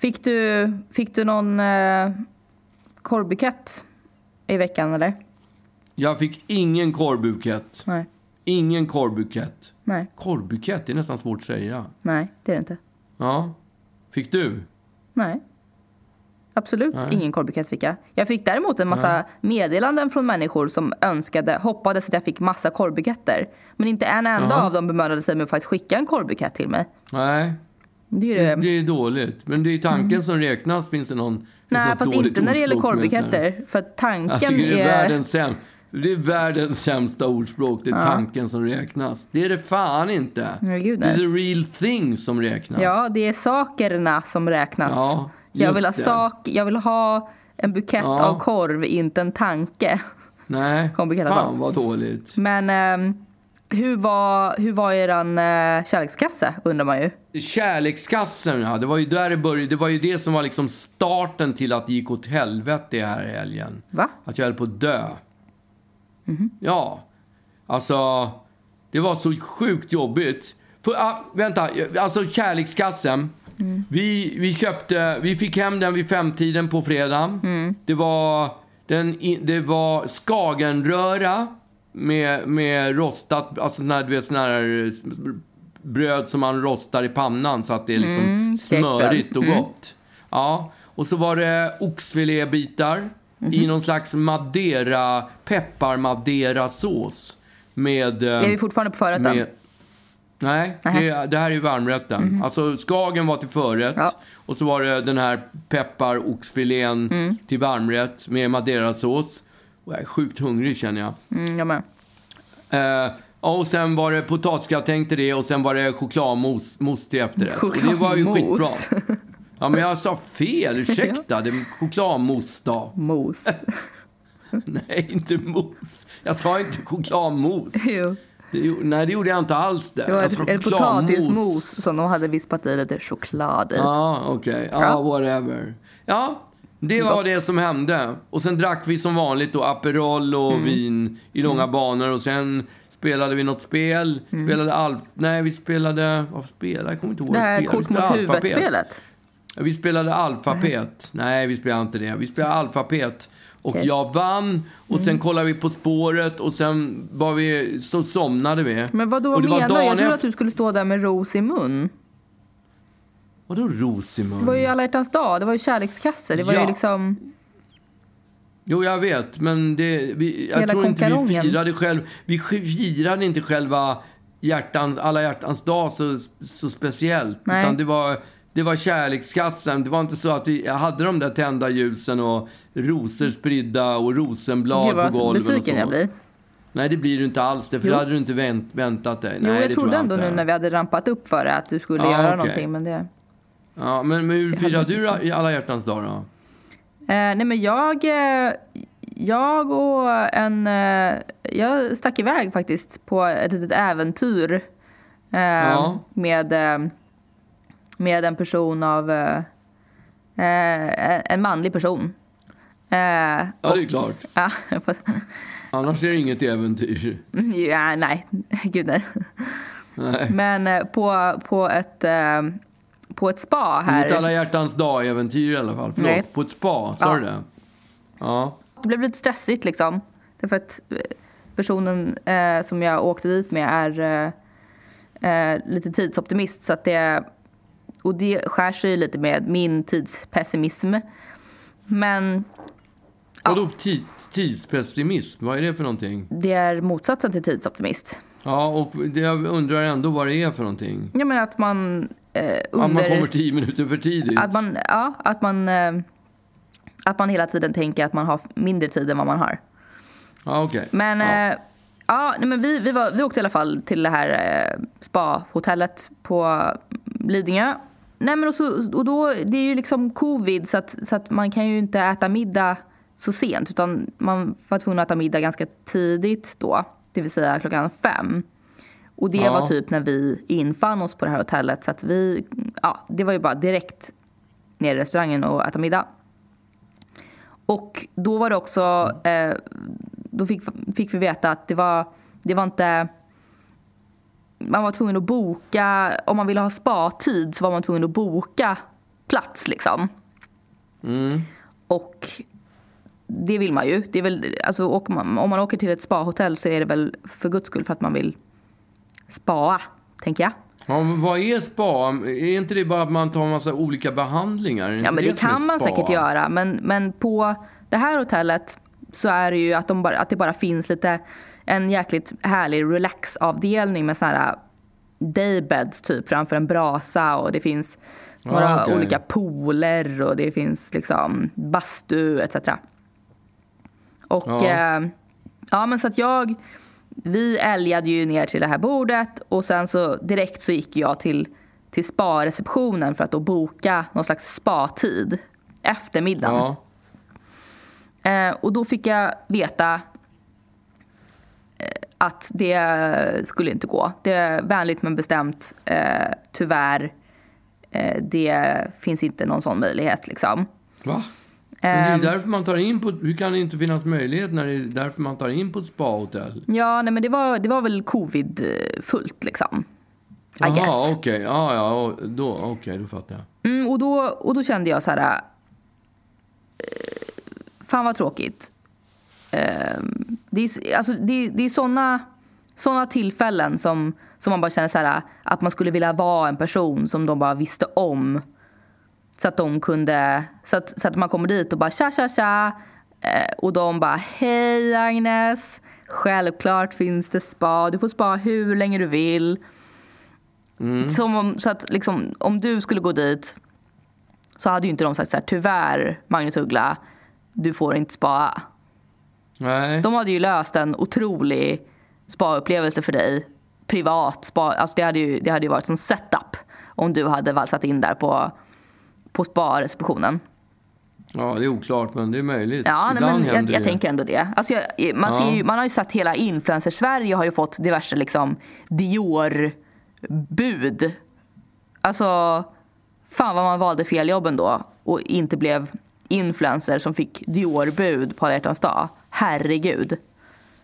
[SPEAKER 2] Fick du, fick du någon eh, korvbukett i veckan eller?
[SPEAKER 1] Jag fick ingen korvbukett.
[SPEAKER 2] Nej.
[SPEAKER 1] Ingen korvbukett.
[SPEAKER 2] Nej,
[SPEAKER 1] Korvbukett, det är nästan svårt att säga.
[SPEAKER 2] nej det är det inte.
[SPEAKER 1] Ja. Fick du?
[SPEAKER 2] Nej. Absolut ingen korvbukett fick jag. Jag fick däremot en massa meddelanden från människor som önskade, hoppades att jag fick massa korvbuketter. Men inte en enda
[SPEAKER 1] Ja.
[SPEAKER 2] av dem bemödade sig med att faktiskt skicka en korvbukett till mig.
[SPEAKER 1] Nej,
[SPEAKER 2] Det är
[SPEAKER 1] det,
[SPEAKER 2] det.
[SPEAKER 1] är dåligt. Men det är tanken som räknas, finns det någon...
[SPEAKER 2] Nej, fast inte när det gäller korvbuketter. För tanken
[SPEAKER 1] Jag tycker det är
[SPEAKER 2] är...
[SPEAKER 1] världens säm... Det är världens sämsta ordspråk. Det är tanken som räknas. Det är det fan inte.
[SPEAKER 2] Herregud,
[SPEAKER 1] det är the real thing som räknas.
[SPEAKER 2] Ja, det är sakerna som räknas.
[SPEAKER 1] Ja,
[SPEAKER 2] jag, vill ha
[SPEAKER 1] det.
[SPEAKER 2] sak, jag vill ha en bukett
[SPEAKER 1] Ja.
[SPEAKER 2] av korv, inte en tanke.
[SPEAKER 1] Nej, fan vad dåligt.
[SPEAKER 2] Men ehm, hur var, hur var eran eh, kärlekskasse, undrar man ju.
[SPEAKER 1] Kärlekskassen, ja. Det var ju där det började. Det var ju det som var liksom starten till att det gick åt helvete i här helgen.
[SPEAKER 2] Va?
[SPEAKER 1] Att jag höll på att dö.
[SPEAKER 2] Mhm.
[SPEAKER 1] Ja. Alltså, det var så sjukt jobbigt. För, ah, vänta, alltså kärlekskassen.
[SPEAKER 2] Mm.
[SPEAKER 1] Vi, vi köpte, vi fick hem den vid femtiden på fredagen.
[SPEAKER 2] Mm.
[SPEAKER 1] Det var, den, i- det var skagenröra med, med rostat, alltså sån här, du vet sån här eh, bröd som man rostar i pannan så att det är liksom
[SPEAKER 2] Mm,
[SPEAKER 1] smörigt och gott. Ja, och så var det oxfilébitar
[SPEAKER 2] Mhm.
[SPEAKER 1] i någon slags madeira, peppar-madeira-sås. Med... eh,
[SPEAKER 2] Är vi fortfarande på förrätten?
[SPEAKER 1] med, nej, det, det här är ju varmrätten. Alltså skagen var till förrätt.
[SPEAKER 2] Ja.
[SPEAKER 1] Och så var det den här peppar-oxfilén till varmrätt med madeirasås. Och jag är sjukt hungrig känner jag.
[SPEAKER 2] Mm, jag med.
[SPEAKER 1] Eh, och sen var det potatisgratäng till det och sen var det chokladmousse mousse till efterrätt. Och det var ju skitbra. Ja, men jag sa fel. (laughs) Ursäkta. Det är chokladmousse då.
[SPEAKER 2] Mos. (laughs)
[SPEAKER 1] Nej, inte mousse. Jag sa inte chokladmousse.
[SPEAKER 2] Jo.
[SPEAKER 1] Det, nej, det gjorde jag inte alls. Det.
[SPEAKER 2] Var
[SPEAKER 1] Jag sa
[SPEAKER 2] ett
[SPEAKER 1] chokladmousse.
[SPEAKER 2] potatismos som de hade vispat i lite choklad i.
[SPEAKER 1] Ja, okej. Ja,
[SPEAKER 2] Ja.
[SPEAKER 1] whatever. Ja, det var det som hände. Och sen drack vi som vanligt då Aperol och
[SPEAKER 2] Mm.
[SPEAKER 1] vin i långa banor. Och sen spelade vi något spel. Spelade Alf... Nej, vi spelade... Vad spelade Jag kommer inte ihåg
[SPEAKER 2] Mm. Det här
[SPEAKER 1] vi spelade.
[SPEAKER 2] kort mot huvudet-spelet.
[SPEAKER 1] Vi spelade alfapet. Nej, vi spelade inte det. Vi spelade alfapet. Och
[SPEAKER 2] Okej.
[SPEAKER 1] jag vann. Och
[SPEAKER 2] Mm.
[SPEAKER 1] sen kollade vi På spåret. Och sen var vi, så somnade vi.
[SPEAKER 2] Men vad då menar du? Jag trodde att du skulle stå där med ros i mun.
[SPEAKER 1] Vadå ros i mun?
[SPEAKER 2] Det var ju alla hjärtans dag, det var ju kärlekskasse. Det var
[SPEAKER 1] Ja.
[SPEAKER 2] ju liksom...
[SPEAKER 1] Jo, jag vet, men det, vi, jag tror inte vi firade själv. Vi firade inte själva hjärtans, alla hjärtans dag så, så speciellt.
[SPEAKER 2] Nej.
[SPEAKER 1] Utan det var, det var kärlekskassen. Det var inte så att vi hade de där tända ljusen och rosor spridda och rosenblad
[SPEAKER 2] Gud
[SPEAKER 1] på och så.
[SPEAKER 2] besviken jag blir.
[SPEAKER 1] Nej, det blir du inte alls. Det, för
[SPEAKER 2] Jo.
[SPEAKER 1] då hade du inte vänt, väntat dig.
[SPEAKER 2] Jo,
[SPEAKER 1] Nej,
[SPEAKER 2] jag
[SPEAKER 1] det tror
[SPEAKER 2] trodde ändå
[SPEAKER 1] inte.
[SPEAKER 2] nu när vi hade rampat upp för det att du skulle
[SPEAKER 1] Ja,
[SPEAKER 2] göra
[SPEAKER 1] okej.
[SPEAKER 2] någonting. Men det...
[SPEAKER 1] Ja, men, men hur firade du i alla hjärtans dag då?
[SPEAKER 2] Eh, nej men jag, eh, jag och en, eh, jag stack iväg faktiskt på ett litet äventyr. Eh,
[SPEAKER 1] Ja.
[SPEAKER 2] med, eh, med en person av, eh, en manlig person.
[SPEAKER 1] Ja, det är klart. (laughs)
[SPEAKER 2] ja,
[SPEAKER 1] Annars är det inget äventyr.
[SPEAKER 2] ja, nej, (laughs) gud nej.
[SPEAKER 1] Nej.
[SPEAKER 2] Men på, på ett, på ett spa här.
[SPEAKER 1] alla hjärtans dag-äventyr i alla fall. Förlåt,
[SPEAKER 2] Nej.
[SPEAKER 1] på ett spa, sa
[SPEAKER 2] Ja.
[SPEAKER 1] du det? Ja.
[SPEAKER 2] Det blev lite stressigt liksom. Därför att eh, personen eh, som jag åkte dit med är eh, eh, lite tidsoptimist. Så att det, och det skär sig lite med min tidspessimism. Men
[SPEAKER 1] Vadå ti- tidspessimism? Vad är det för någonting?
[SPEAKER 2] det är motsatsen till tidsoptimist.
[SPEAKER 1] Ja, och jag undrar ändå vad det är för någonting.
[SPEAKER 2] Jag menar att man under...
[SPEAKER 1] Att man kommer tio minuter för tidigt.
[SPEAKER 2] Att man, ja, att man, eh, att man hela tiden tänker att man har mindre tid än vad man har.
[SPEAKER 1] Ja, okej.
[SPEAKER 2] Men,
[SPEAKER 1] ja.
[SPEAKER 2] ja. ja, nej, men vi, vi, var, vi åkte i alla fall till det här eh, spa-hotellet på Lidingö. Nej, men och, så, och då, det är ju liksom covid så att, så att man kan ju inte äta middag så sent utan man var tvungen att äta middag ganska tidigt då, det vill säga klockan fem. Och det
[SPEAKER 1] Ja.
[SPEAKER 2] var typ när vi infann oss på det här hotellet så att vi, ja, det var ju bara direkt ner i restaurangen och äta middag. Och då var det också, eh, då fick, fick vi veta att det var, det var inte, man var tvungen att boka, om man ville ha spa-tid så var man tvungen att boka plats liksom. Och det vill man ju. Det är väl, alltså, man, om man åker till ett spahotell så är det väl för guds skull för att man vill spaa, tänker jag.
[SPEAKER 1] Ja, vad är spa? Är inte det bara att man tar en massa olika behandlingar?
[SPEAKER 2] Ja, men det
[SPEAKER 1] är
[SPEAKER 2] kan man säkert göra. Men, men på det här hotellet så är det ju att, de bara, att det bara finns lite en jäkligt härlig relaxavdelning med så här daybeds typ framför en brasa och det finns några
[SPEAKER 1] Ah, okej.
[SPEAKER 2] olika pooler och det finns liksom bastu etc. Och
[SPEAKER 1] Ja.
[SPEAKER 2] ja. ja men så att jag, vi älgade ju ner till det här bordet och sen så direkt så gick jag till, till spa-receptionen för att då boka någon slags spa-tid efter middagen.
[SPEAKER 1] Ja.
[SPEAKER 2] Eh, och då fick jag veta eh, att det skulle inte gå. Det är vänligt men bestämt. Eh, tyvärr, eh, det finns inte någon sån möjlighet liksom.
[SPEAKER 1] Va? Men det är
[SPEAKER 2] Ehm.
[SPEAKER 1] därför man tar in på... Hur kan det inte finnas möjlighet när det är därför man tar in på ett spahotell?
[SPEAKER 2] Ja, nej men det var, det var väl covid-fullt liksom. I
[SPEAKER 1] Jaha,
[SPEAKER 2] guess.
[SPEAKER 1] okej. Ja, ja, och då, okej, då fattar jag.
[SPEAKER 2] Mm, och, då, och då kände jag så här... Eh, fan vad tråkigt. Eh, det är, alltså, det, det är såna, såna tillfällen som, som man bara känner så här, att man skulle vilja vara en person som de bara visste om. Så att de kunde... Så att, så att man kommer dit och bara tja, tja, tja. Eh, och de bara hej Agnes. Självklart finns det spa. Du får spa hur länge du vill. Som om, så att liksom, om du skulle gå dit så hade ju inte de sagt så här, tyvärr Magnus Uggla, du får inte spa.
[SPEAKER 1] Nej.
[SPEAKER 2] De hade ju löst en otrolig spa-upplevelse för dig. Privat spa, alltså det hade ju, det hade ju varit som setup om du hade valsat in där på, på spa-receptionen.
[SPEAKER 1] Ja, det är oklart, men det är möjligt.
[SPEAKER 2] Ja,
[SPEAKER 1] Ibland
[SPEAKER 2] men jag, jag tänker ändå det. Alltså jag, man,
[SPEAKER 1] Ja.
[SPEAKER 2] ju, man har ju sett hela influencer-Sverige har ju fått diverse liksom Dior-bud. Alltså, fan vad man valde fel jobb ändå och inte blev influencer som fick Dior-bud på alla dag. Herregud.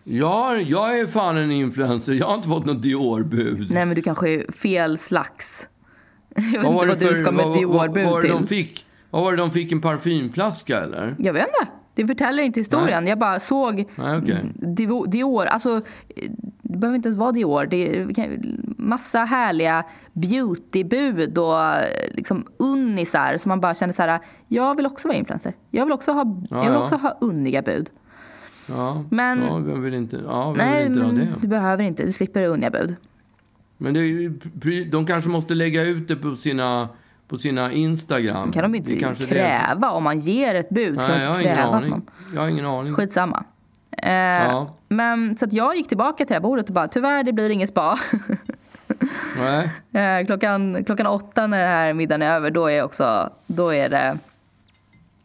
[SPEAKER 1] Ja, jag är fan en influencer. Jag har inte fått något Dior-bud.
[SPEAKER 2] Nej men du kanske är fel slags. (laughs) Jag vet
[SPEAKER 1] Vad var
[SPEAKER 2] inte
[SPEAKER 1] det
[SPEAKER 2] vad du ska med
[SPEAKER 1] vad- vad-
[SPEAKER 2] Dior-bud
[SPEAKER 1] vad
[SPEAKER 2] till.
[SPEAKER 1] de fick? Vad var det de fick? En parfymflaska eller?
[SPEAKER 2] Jag vet inte. Det förtäller inte historien. Jag bara såg
[SPEAKER 1] Nej, okej.
[SPEAKER 2] Dior. Alltså, det behöver inte ens vara Dior. Det är massa härliga beautybud och liksom unnisar som man bara känner så här. Jag vill också vara influencer. Jag vill också ha, jag vill
[SPEAKER 1] ja.
[SPEAKER 2] också ha unniga bud.
[SPEAKER 1] Ja,
[SPEAKER 2] Men-
[SPEAKER 1] ja vem vill inte, ja, vem
[SPEAKER 2] Nej,
[SPEAKER 1] vill inte ha det?
[SPEAKER 2] du behöver inte. Du slipper unniga bud.
[SPEAKER 1] Men det de kanske måste lägga ut det på sina, på sina Instagram.
[SPEAKER 2] kan de
[SPEAKER 1] Det
[SPEAKER 2] inte
[SPEAKER 1] är kanske det
[SPEAKER 2] kräva. Om man ger ett bud
[SPEAKER 1] Nej,
[SPEAKER 2] de
[SPEAKER 1] jag har
[SPEAKER 2] inte kräva att
[SPEAKER 1] aning.
[SPEAKER 2] någon
[SPEAKER 1] Jag har ingen aning.
[SPEAKER 2] Skitsamma. Eh,
[SPEAKER 1] Ja.
[SPEAKER 2] Men så att jag gick tillbaka till det här bordet och bara tyvärr det blir ingen spa. (laughs) Eh, klockan, klockan åtta när den här middagen är över, då är också, då är det,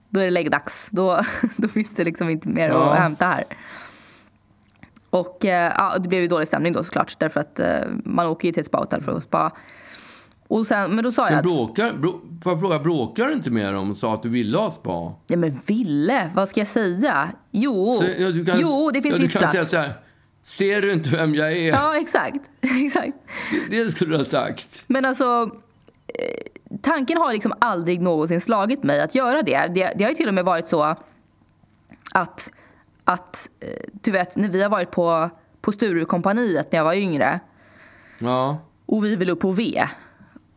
[SPEAKER 2] då är det läggdags. Då, (laughs) då finns det liksom inte mer
[SPEAKER 1] Ja.
[SPEAKER 2] att hämta här. Och eh, ja, det blev ju dålig stämning då såklart, därför att eh, man åker ju till ett spahotell för att spa. Och sen, men då sa jag
[SPEAKER 1] Men
[SPEAKER 2] att,
[SPEAKER 1] bråkar, brå, får jag fråga, bråkar du inte med dem och sa att du ville ha spa?
[SPEAKER 2] ja men ville, vad ska jag säga? Jo,
[SPEAKER 1] Så, ja, kan-
[SPEAKER 2] jo det finns
[SPEAKER 1] ja,
[SPEAKER 2] viss
[SPEAKER 1] kan säga
[SPEAKER 2] plats.
[SPEAKER 1] så här, Ser du inte vem jag är?
[SPEAKER 2] Ja, exakt. (laughs) exakt.
[SPEAKER 1] Det skulle du ha sagt.
[SPEAKER 2] Men alltså, eh, tanken har liksom aldrig någonsin slagit mig att göra det. Det, det har ju till och med varit så att, att eh, du vet, när vi har varit på, på Sturecompagniet när jag var yngre
[SPEAKER 1] Ja.
[SPEAKER 2] och vi vill upp på V.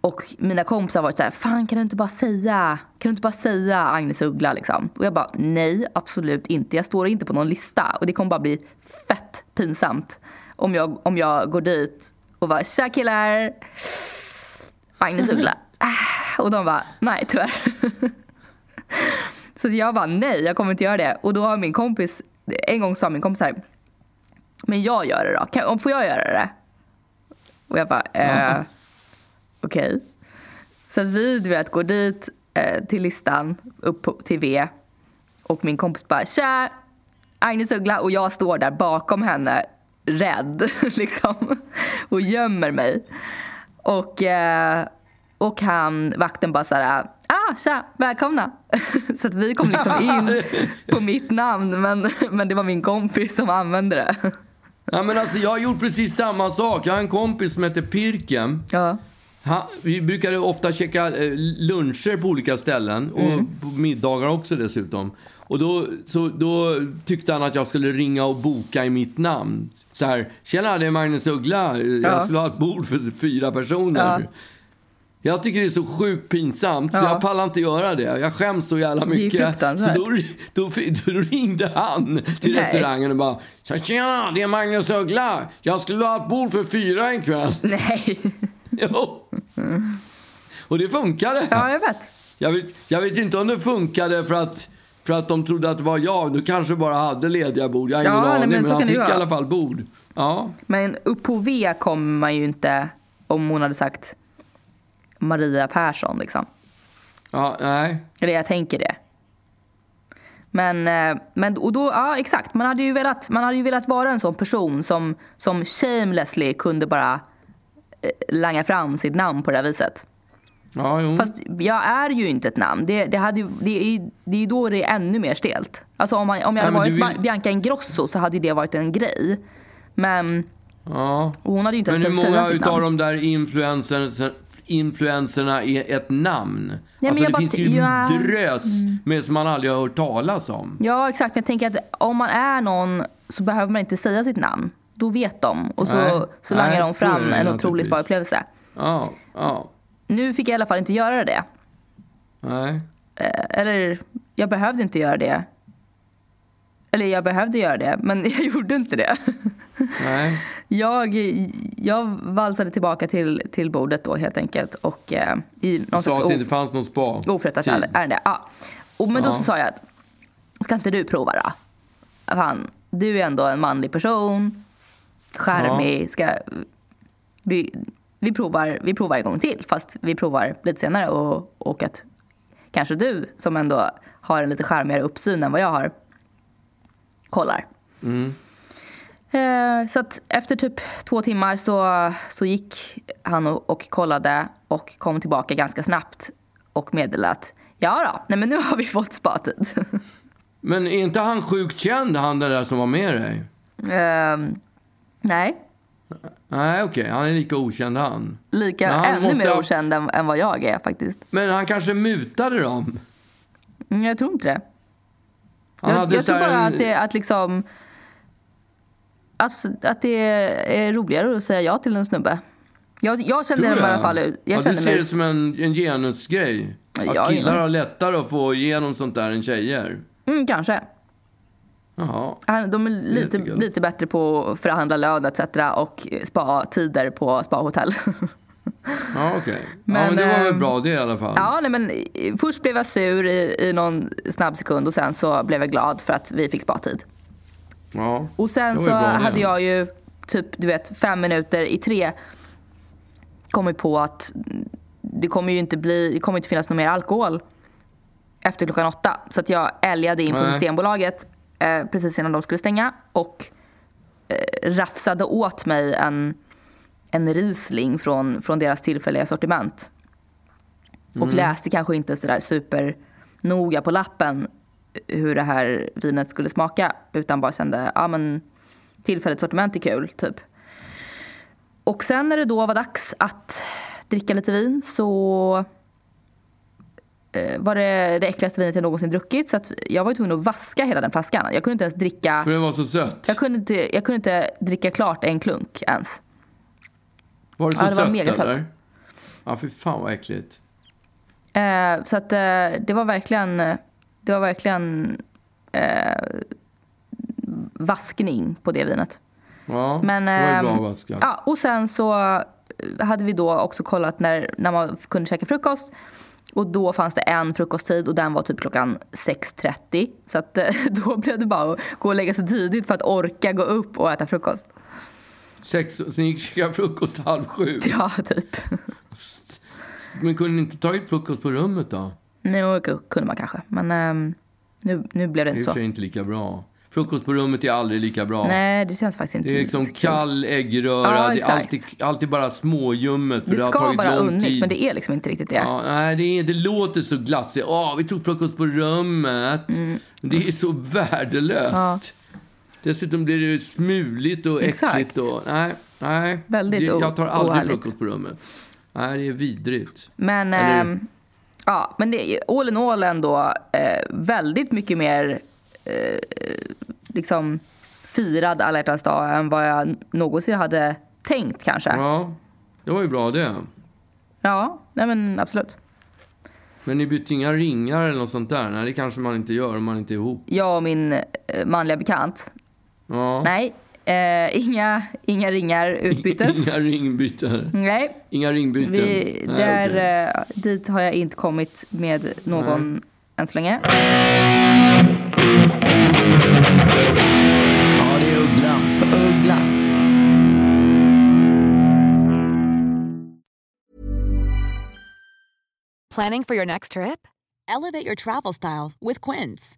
[SPEAKER 2] Och mina kompisar har varit så här, fan kan du inte bara säga, kan du inte bara säga Agnes Uggla liksom? Och jag bara, nej absolut inte, jag står inte på någon lista och det kommer bara bli fett pinsamt om jag, om jag går dit och bara, tja killar, Agnes Uggla. (laughs) Och de bara, nej tyvärr. (laughs) Så jag bara, nej jag kommer inte göra det. Och då har min kompis, en gång sa min kompis här, men jag gör det då, kan, får jag göra det? Och jag bara, eh, okej. Så att vi du vet, går dit eh, till listan, upp på, till V. Och min kompis bara, tja, Agnes Uggla. Och jag står där bakom henne, rädd (laughs) liksom. Och gömmer mig. Och, eh, och han, vakten bara så här, ah tja, välkomna. (laughs) så att vi kom liksom in (laughs) på mitt namn. Men, men det var min kompis som använde det.
[SPEAKER 1] Ja, men alltså, jag har gjort precis samma sak. Jag har en kompis som heter Pirkem.
[SPEAKER 2] Ja.
[SPEAKER 1] Han, vi brukade ofta käka eh, luncher på olika ställen och
[SPEAKER 2] Mm.
[SPEAKER 1] på middagar också dessutom. Och då, så, då tyckte han att jag skulle ringa och boka i mitt namn. Så här, tjena det är Magnus Uggla, jag
[SPEAKER 2] Ja.
[SPEAKER 1] skulle ha ett bord för fyra personer.
[SPEAKER 2] Ja.
[SPEAKER 1] Jag tycker det är så sjukt pinsamt så
[SPEAKER 2] Ja.
[SPEAKER 1] jag pallar inte göra det. Jag skäms så jävla mycket. Så då, då, då ringde han till
[SPEAKER 2] Nej.
[SPEAKER 1] restaurangen och bara Tjena, det är Magnus Uggla. Jag skulle ha ett bord för fyra ikväll. (laughs)
[SPEAKER 2] Nej.
[SPEAKER 1] Jo. Och det funkade.
[SPEAKER 2] Ja, jag vet.
[SPEAKER 1] Jag vet, jag vet inte om det funkade för att, för att de trodde att det var jag. Du kanske bara hade lediga bord. Jag har ingen
[SPEAKER 2] Ja,
[SPEAKER 1] aning.
[SPEAKER 2] men
[SPEAKER 1] Men,
[SPEAKER 2] så
[SPEAKER 1] han fick i alla fall bord. Ja.
[SPEAKER 2] Men upp på V kommer man ju inte om hon hade sagt Maria Persson liksom.
[SPEAKER 1] ja, nej.
[SPEAKER 2] Eller jag tänker det. Men, eh, men och då, ja exakt, man hade ju velat, man hade ju velat vara en sån person som, som shamelessly kunde bara eh, langa fram sitt namn på det här viset.
[SPEAKER 1] Ja, jo.
[SPEAKER 2] Fast jag är ju inte ett namn. Det, det, hade det, är, det är ju då det är ännu mer stelt. Alltså om, man, om jag hade
[SPEAKER 1] men
[SPEAKER 2] varit
[SPEAKER 1] vill-
[SPEAKER 2] Bianca Ingrosso så hade det varit en grej. Men
[SPEAKER 1] ja.
[SPEAKER 2] hon hade ju inte
[SPEAKER 1] Men
[SPEAKER 2] ens
[SPEAKER 1] hur
[SPEAKER 2] behövt
[SPEAKER 1] många utav de där influencers, influencerna är ett namn?
[SPEAKER 2] men
[SPEAKER 1] alltså det finns ju
[SPEAKER 2] ja. Mm.
[SPEAKER 1] drös med som man aldrig har hört talas om.
[SPEAKER 2] Ja exakt, men jag tänker att om man är någon så behöver man inte säga sitt namn. Då vet de och så,
[SPEAKER 1] Nej.
[SPEAKER 2] så langar
[SPEAKER 1] Nej,
[SPEAKER 2] de fram en otroligt
[SPEAKER 1] naturligtvis.
[SPEAKER 2] bra upplevelse.
[SPEAKER 1] Ja, ja.
[SPEAKER 2] Nu fick jag i alla fall inte göra det.
[SPEAKER 1] Nej.
[SPEAKER 2] Eh, Eller jag behövde inte göra det. Eller jag behövde göra det, men (laughs) jag gjorde inte det.
[SPEAKER 1] Nej.
[SPEAKER 2] Jag, jag valsade tillbaka till, till bordet då helt enkelt och eh, i någon
[SPEAKER 1] Sa att det inte fanns någon spa.
[SPEAKER 2] oförrättat ärende. Ja. Och, men då så sa jag att ska inte du prova då? Fan, du är ändå en manlig person, charmig, ska, vi, vi, provar, vi provar en gång till fast vi provar lite senare och, och att kanske du som ändå har en lite charmigare uppsyn än vad jag har kollar. Eh, så att efter typ två timmar så, så gick han och, och kollade och kom tillbaka ganska snabbt och meddelade att ja då, nej men nu har vi fått spatid. (laughs)
[SPEAKER 1] Men är inte han sjukt känd, han där som var med dig?
[SPEAKER 2] Ehm, nej,
[SPEAKER 1] Nej, okej. Han är lika okänd han.
[SPEAKER 2] lika,
[SPEAKER 1] han
[SPEAKER 2] ännu
[SPEAKER 1] måste
[SPEAKER 2] mer okänd än, än vad jag är faktiskt.
[SPEAKER 1] Men han kanske mutade dem?
[SPEAKER 2] Mm, Jag tror inte det.
[SPEAKER 1] Han
[SPEAKER 2] jag jag tror bara
[SPEAKER 1] en-
[SPEAKER 2] att det att liksom att, att det är roligare att säga ja till en snubbe. Jag, jag kände det i alla fall. Jag
[SPEAKER 1] ja,
[SPEAKER 2] kände
[SPEAKER 1] du ser
[SPEAKER 2] mig...
[SPEAKER 1] det som en, en genusgrej? Att
[SPEAKER 2] Ja,
[SPEAKER 1] killar
[SPEAKER 2] ja.
[SPEAKER 1] har lättare att få igenom sånt där än tjejer?
[SPEAKER 2] Mm, kanske.
[SPEAKER 1] Jaha.
[SPEAKER 2] De är lite, lite bättre på att förhandla lön etc. och spa-tider på spahotell.
[SPEAKER 1] Ja, okej. Ja,
[SPEAKER 2] Men,
[SPEAKER 1] men det var väl
[SPEAKER 2] ehm,
[SPEAKER 1] bra det i alla fall.
[SPEAKER 2] ja, nej, men eh, först blev jag sur i, i någon snabb sekund och sen så blev jag glad för att vi fick spatid.
[SPEAKER 1] Ja.
[SPEAKER 2] Och sen så hade jag ju typ du vet fem minuter i tre kommit på att det kommer ju inte bli, det kommer inte finnas någon mer alkohol efter klockan åtta. Så att jag älgade in på
[SPEAKER 1] Nej.
[SPEAKER 2] Systembolaget eh, precis innan de skulle stänga och eh, rafsade åt mig en, en Riesling från, från deras tillfälliga sortiment. Och
[SPEAKER 1] Mm.
[SPEAKER 2] läste kanske inte sådär super noga på lappen hur det här vinet skulle smaka. Utan bara kände, ja men tillfälligt sortiment är kul, typ. Och sen när det då var dags att dricka lite vin så eh, var det det äckligaste vinet jag någonsin druckit. Så att jag var ju tvungen att vaska hela den flaskan. Jag kunde inte ens dricka,
[SPEAKER 1] För den var så sött.
[SPEAKER 2] jag kunde inte, jag kunde inte dricka klart en klunk ens.
[SPEAKER 1] Var det så
[SPEAKER 2] Ja, det var
[SPEAKER 1] sött
[SPEAKER 2] megasött.
[SPEAKER 1] eller? Ja, fy fan vad äckligt.
[SPEAKER 2] Eh, så att eh, det var verkligen, det var verkligen eh, vaskning på det vinet.
[SPEAKER 1] Ja,
[SPEAKER 2] Men,
[SPEAKER 1] det var ju
[SPEAKER 2] ehm,
[SPEAKER 1] bra vaskat.
[SPEAKER 2] Ja, och sen så eh, hade vi då också kollat när, när man kunde käka frukost. Och då fanns det en frukosttid och den var typ klockan 6.30. Så att, eh, (laughs) då blev det bara att gå och lägga sig tidigt för att orka gå upp och äta frukost.
[SPEAKER 1] Sex, så ni käkade frukost halv sju.
[SPEAKER 2] Ja, typ. (laughs)
[SPEAKER 1] Men kunde ni inte tagit frukost på rummet då?
[SPEAKER 2] Nu kunde man kanske, men ehm, nu, nu blev det
[SPEAKER 1] Det är
[SPEAKER 2] inte så.
[SPEAKER 1] sig inte lika bra. Frukost på rummet är aldrig lika bra.
[SPEAKER 2] Nej, det känns faktiskt inte
[SPEAKER 1] Det är liksom kall äggröra,
[SPEAKER 2] Ja,
[SPEAKER 1] det är alltid, alltid bara småljummet för det,
[SPEAKER 2] Det
[SPEAKER 1] har
[SPEAKER 2] ska
[SPEAKER 1] tagit
[SPEAKER 2] vara
[SPEAKER 1] lång
[SPEAKER 2] unnigt, men det är liksom inte riktigt det.
[SPEAKER 1] Ja, nej, det, är, det låter så glassigt. Åh, vi tog frukost på rummet.
[SPEAKER 2] Mm.
[SPEAKER 1] Det är så värdelöst. Dessutom blir det smuligt och
[SPEAKER 2] Exakt.
[SPEAKER 1] äckligt. Och, nej, nej.
[SPEAKER 2] Väldigt
[SPEAKER 1] det, jag tar aldrig
[SPEAKER 2] ohärligt.
[SPEAKER 1] frukost på rummet. Nej, det är vidrigt.
[SPEAKER 2] Men,
[SPEAKER 1] Eller-
[SPEAKER 2] ehm, ja, men det är all in all ändå eh, väldigt mycket mer eh, liksom firad alla hjärtans dag än vad jag någonsin hade tänkt kanske. Ja,
[SPEAKER 1] Ja, det var ju bra det.
[SPEAKER 2] nej men absolut.
[SPEAKER 1] Men ni bytte inga ringar eller något sånt där? Nej, det kanske man inte gör om man inte är ihop.
[SPEAKER 2] Jag och min eh, manliga bekant,
[SPEAKER 1] Ja.
[SPEAKER 2] nej, eh, inga, inga ringar utbyttes. (laughs)
[SPEAKER 1] Inga ringbyten.
[SPEAKER 2] Nej,
[SPEAKER 1] Inga ringbyten.
[SPEAKER 2] vi,
[SPEAKER 1] Nej,
[SPEAKER 2] där,
[SPEAKER 1] okej.
[SPEAKER 2] eh, dit har jag inte kommit med någon än så länge.
[SPEAKER 1] Ja, det är ugglan.
[SPEAKER 2] Uggla.
[SPEAKER 4] Planning for your next trip?
[SPEAKER 5] Elevate your travel style with Quince.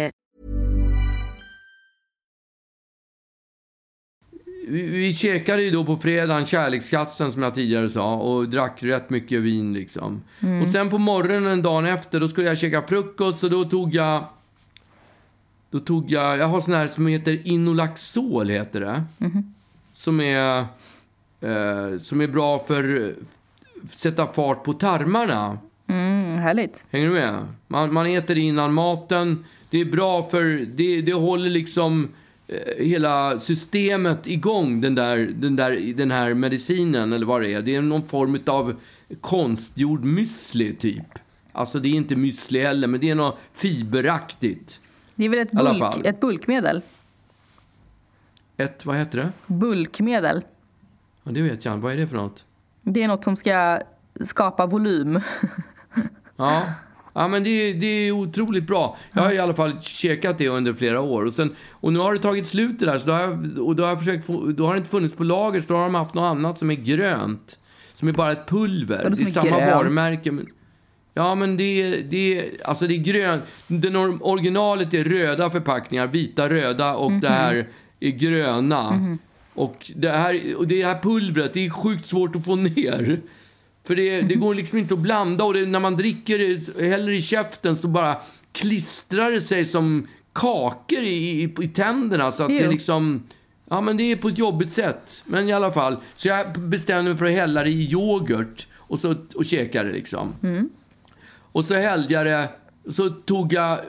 [SPEAKER 1] Vi, käkade ju då på fredagen kärlekskassen som jag tidigare sa och drack rätt mycket vin liksom. Och sen på morgonen dagen efter då skulle jag käka frukost och då tog jag då tog jag, jag har sån här som heter Inolaxol heter det. Som är eh, som är bra för eh, sätta fart på tarmarna.
[SPEAKER 2] Mm, härligt.
[SPEAKER 1] Hänger du med? Man, man äter innan maten. Det är bra för det, det håller liksom hela systemet igång, den, där, den, där, den här medicinen eller vad det är. Det är någon form av konstgjord müsli typ. Alltså det är inte müsli heller, men det är något fiberaktigt.
[SPEAKER 2] Det är väl ett, bulk, ett bulkmedel?
[SPEAKER 1] Ett, vad heter det?
[SPEAKER 2] Bulkmedel.
[SPEAKER 1] Ja, det vet jag. Vad är det för något?
[SPEAKER 2] Det är något som ska skapa volym. (laughs)
[SPEAKER 1] Ja, ja men det, är- det är otroligt bra. Jag har i alla fall käkat det under flera år. Och, sen, och nu har det tagit slut det där. Så då har, jag, och då har, jag försökt få, då har det inte funnits på lager. Så då har de haft något annat som är grönt. Som är bara ett pulver. Det är samma
[SPEAKER 2] grönt?
[SPEAKER 1] varumärke. Men, ja, men det, är- det, är- alltså det är grönt. Den or- originalet är röda förpackningar. Vita, röda och det här är gröna. Och, det här, och det här pulvret, det är sjukt svårt att få ner. För det, det går liksom inte att blanda och det, när man dricker det, häller i käften så bara klistrar det sig som kakor i, i, i tänderna. Så att det
[SPEAKER 2] Ew.
[SPEAKER 1] liksom... Ja, men det är på ett jobbigt sätt. Men i alla fall. Så jag bestämde mig för att hälla det i yoghurt och, så, och käka det liksom. Och så hällde jag det. Så tog jag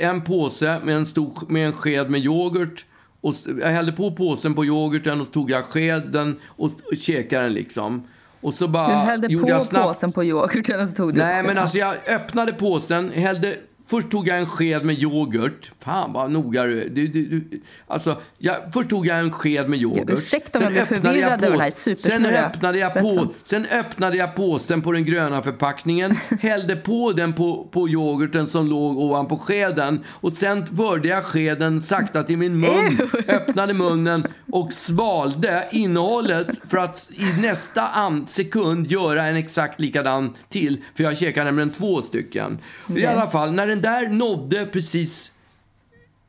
[SPEAKER 1] en påse med en, stor, med en sked med yoghurt. Och jag hällde på påsen på yoghurten och så tog jag skeden och, och käkade den liksom. Och så bara
[SPEAKER 2] Du hällde på
[SPEAKER 1] jag snabbt.
[SPEAKER 2] påsen på yoghurten och så tog du
[SPEAKER 1] Nej, men alltså jag öppnade påsen, hällde först tog jag en sked med yoghurt. Fan vad noga du. Du, du, alltså, jag, först tog jag en sked med yoghurt.
[SPEAKER 2] ursäkta om jag blir förvirrad över här
[SPEAKER 1] sen öppnade, jag på, sen öppnade jag påsen på den gröna förpackningen, (laughs) hällde på den på, på yoghurten som låg ovanpå skeden och sen förde jag skeden sakta till min mun, (laughs) öppnade munnen och svalde innehållet för att i nästa sekund göra en exakt likadan till, för jag käkade nämligen två stycken. I alla fall, när den där nådde precis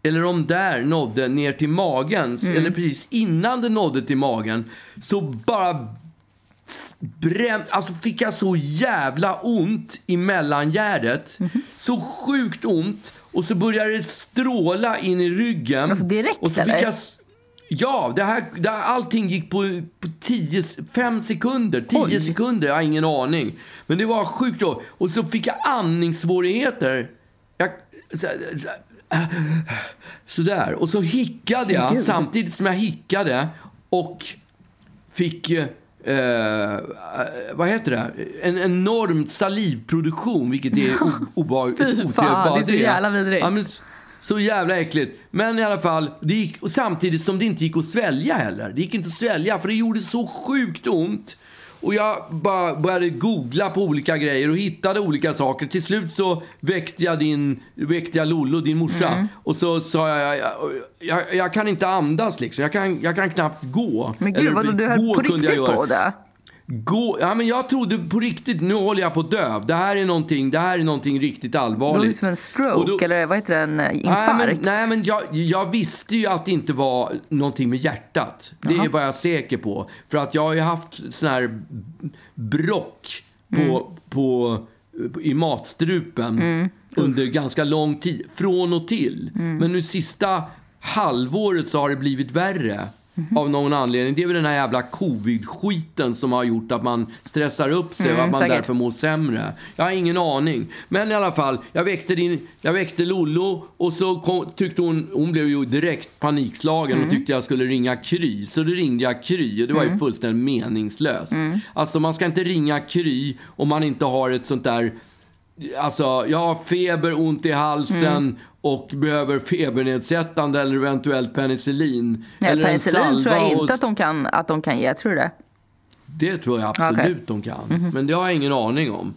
[SPEAKER 1] eller om där nådde ner till magen, eller precis innan det nådde till magen, så bara bränn, alltså fick jag så jävla ont i mellangärdet. Så sjukt ont. Och så började det stråla in i ryggen.
[SPEAKER 2] Alltså direkt,
[SPEAKER 1] och så fick
[SPEAKER 2] eller?
[SPEAKER 1] jag, Ja, det här, det här, allting gick på, på tio, fem sekunder. Tio
[SPEAKER 2] Oj.
[SPEAKER 1] sekunder, jag har ingen aning. Men det var sjukt då. Och så fick jag andningssvårigheter. Jag, så, så, sådär. Och så hickade jag samtidigt som jag hickade och fick... Eh, eh, vad heter det? En enorm salivproduktion, vilket är (laughs) obehagligt.
[SPEAKER 2] Fy fan, det är så jävla vidrigt.
[SPEAKER 1] Ja, men s- så jävla äckligt. Men i alla fall, det gick, och samtidigt som det inte gick att svälja heller. Det gick inte att svälja för det gjorde så sjukt ont. Och jag bara började googla på olika grejer och hittade olika saker. Till slut så väckte jag, din, väckte jag Lollo, din morsa.
[SPEAKER 2] Mm.
[SPEAKER 1] Och så sa jag, jag, jag, jag kan inte andas liksom. Jag kan, jag kan knappt gå.
[SPEAKER 2] Men gud,
[SPEAKER 1] Eller
[SPEAKER 2] vadå, du höll på riktigt på det?
[SPEAKER 1] Gå, ja, men jag trodde på riktigt, nu håller jag på att dö. Det här är någonting, det här är någonting riktigt
[SPEAKER 2] Det
[SPEAKER 1] allvarligt.
[SPEAKER 2] låter som en stroke,
[SPEAKER 1] då-
[SPEAKER 2] eller vad heter det, en eh,
[SPEAKER 1] Nej,
[SPEAKER 2] infarkt?
[SPEAKER 1] men, nej, men jag, jag visste ju att det inte var någonting med hjärtat. Det
[SPEAKER 2] Jaha.
[SPEAKER 1] var jag säker på. För att jag har ju haft sån här brock på,
[SPEAKER 2] Mm.
[SPEAKER 1] på, i matstrupen
[SPEAKER 2] Mm.
[SPEAKER 1] under ganska lång tid. Från och till. Men nu sista halvåret så har det blivit värre.
[SPEAKER 2] Mhm.
[SPEAKER 1] Av någon anledning. Det är väl den här jävla covid-skiten som har gjort att man stressar upp sig och
[SPEAKER 2] Mm,
[SPEAKER 1] att man
[SPEAKER 2] säkert.
[SPEAKER 1] därför mår sämre. Jag har ingen aning. Men i alla fall, jag väckte, din, jag väckte Lollo och så kom, tyckte hon, hon blev ju direkt panikslagen
[SPEAKER 2] Mm.
[SPEAKER 1] och tyckte jag skulle ringa Kry. Så då ringde jag Kry och det var ju fullständigt meningslöst.
[SPEAKER 2] Mm.
[SPEAKER 1] Alltså man ska inte ringa Kry om man inte har ett sånt där Alltså, jag har feber, ont i halsen
[SPEAKER 2] Mm.
[SPEAKER 1] Och behöver febernedsättande eller eventuellt penicillin.
[SPEAKER 2] Ja,
[SPEAKER 1] eller en
[SPEAKER 2] penicillin tror jag inte
[SPEAKER 1] och-
[SPEAKER 2] att de kan, att de kan ge, tror du det?
[SPEAKER 1] det tror jag absolut
[SPEAKER 2] Okej.
[SPEAKER 1] de kan. Men det har jag ingen aning om.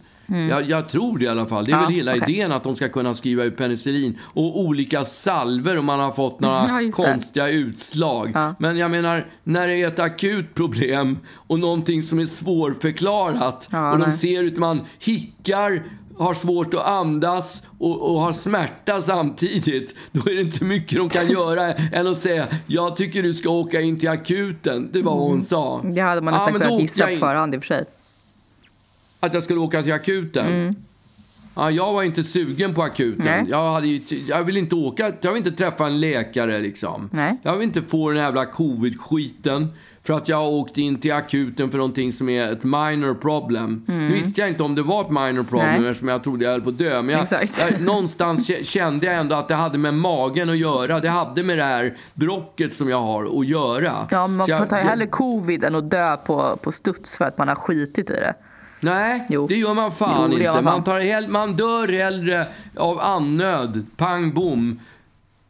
[SPEAKER 1] Jag, jag tror det i alla fall. Det är
[SPEAKER 2] Ja,
[SPEAKER 1] väl hela
[SPEAKER 2] okej.
[SPEAKER 1] idén att de ska kunna skriva ut penicillin och olika salver om man har fått några (laughs)
[SPEAKER 2] Ja,
[SPEAKER 1] konstiga utslag.
[SPEAKER 2] Ja.
[SPEAKER 1] Men jag menar, när det är ett akut problem och någonting som är svårförklarat
[SPEAKER 2] Ja,
[SPEAKER 1] och de
[SPEAKER 2] nej.
[SPEAKER 1] ser ut man hickar, har svårt att andas och, och har smärta samtidigt. Då är det inte mycket de kan göra än att säga jag tycker du ska åka in till akuten. Det var vad hon sa.
[SPEAKER 2] Det hade man
[SPEAKER 1] Ja,
[SPEAKER 2] nästan
[SPEAKER 1] då
[SPEAKER 2] kunnat gissa på förhand i och för sig.
[SPEAKER 1] Att jag skulle åka till akuten? Ja, jag var inte sugen på akuten.
[SPEAKER 2] Nej.
[SPEAKER 1] Jag, hade ju, jag vill inte åka, jag vill inte träffa en läkare liksom.
[SPEAKER 2] Nej.
[SPEAKER 1] Jag vill inte få den jävla covid-skiten för att jag har åkt in till akuten för någonting som är ett minor problem. Nu visste jag inte om det var ett minor problem
[SPEAKER 2] Mm. Nej.
[SPEAKER 1] eftersom jag trodde jag höll på att dö. Men jag, jag, någonstans kä- kände jag ändå att det hade med magen att göra. Det hade med det här brocket som jag har att göra.
[SPEAKER 2] Ja, man
[SPEAKER 1] jag-
[SPEAKER 2] får ta
[SPEAKER 1] jag-
[SPEAKER 2] hellre covid än att dö på, på studs för att man har skitit i det.
[SPEAKER 1] Nej,
[SPEAKER 2] Jo.
[SPEAKER 1] det gör man fan
[SPEAKER 2] Jo,
[SPEAKER 1] inte.
[SPEAKER 2] gör man
[SPEAKER 1] tar hell- man dör hellre av annöd, pang bom,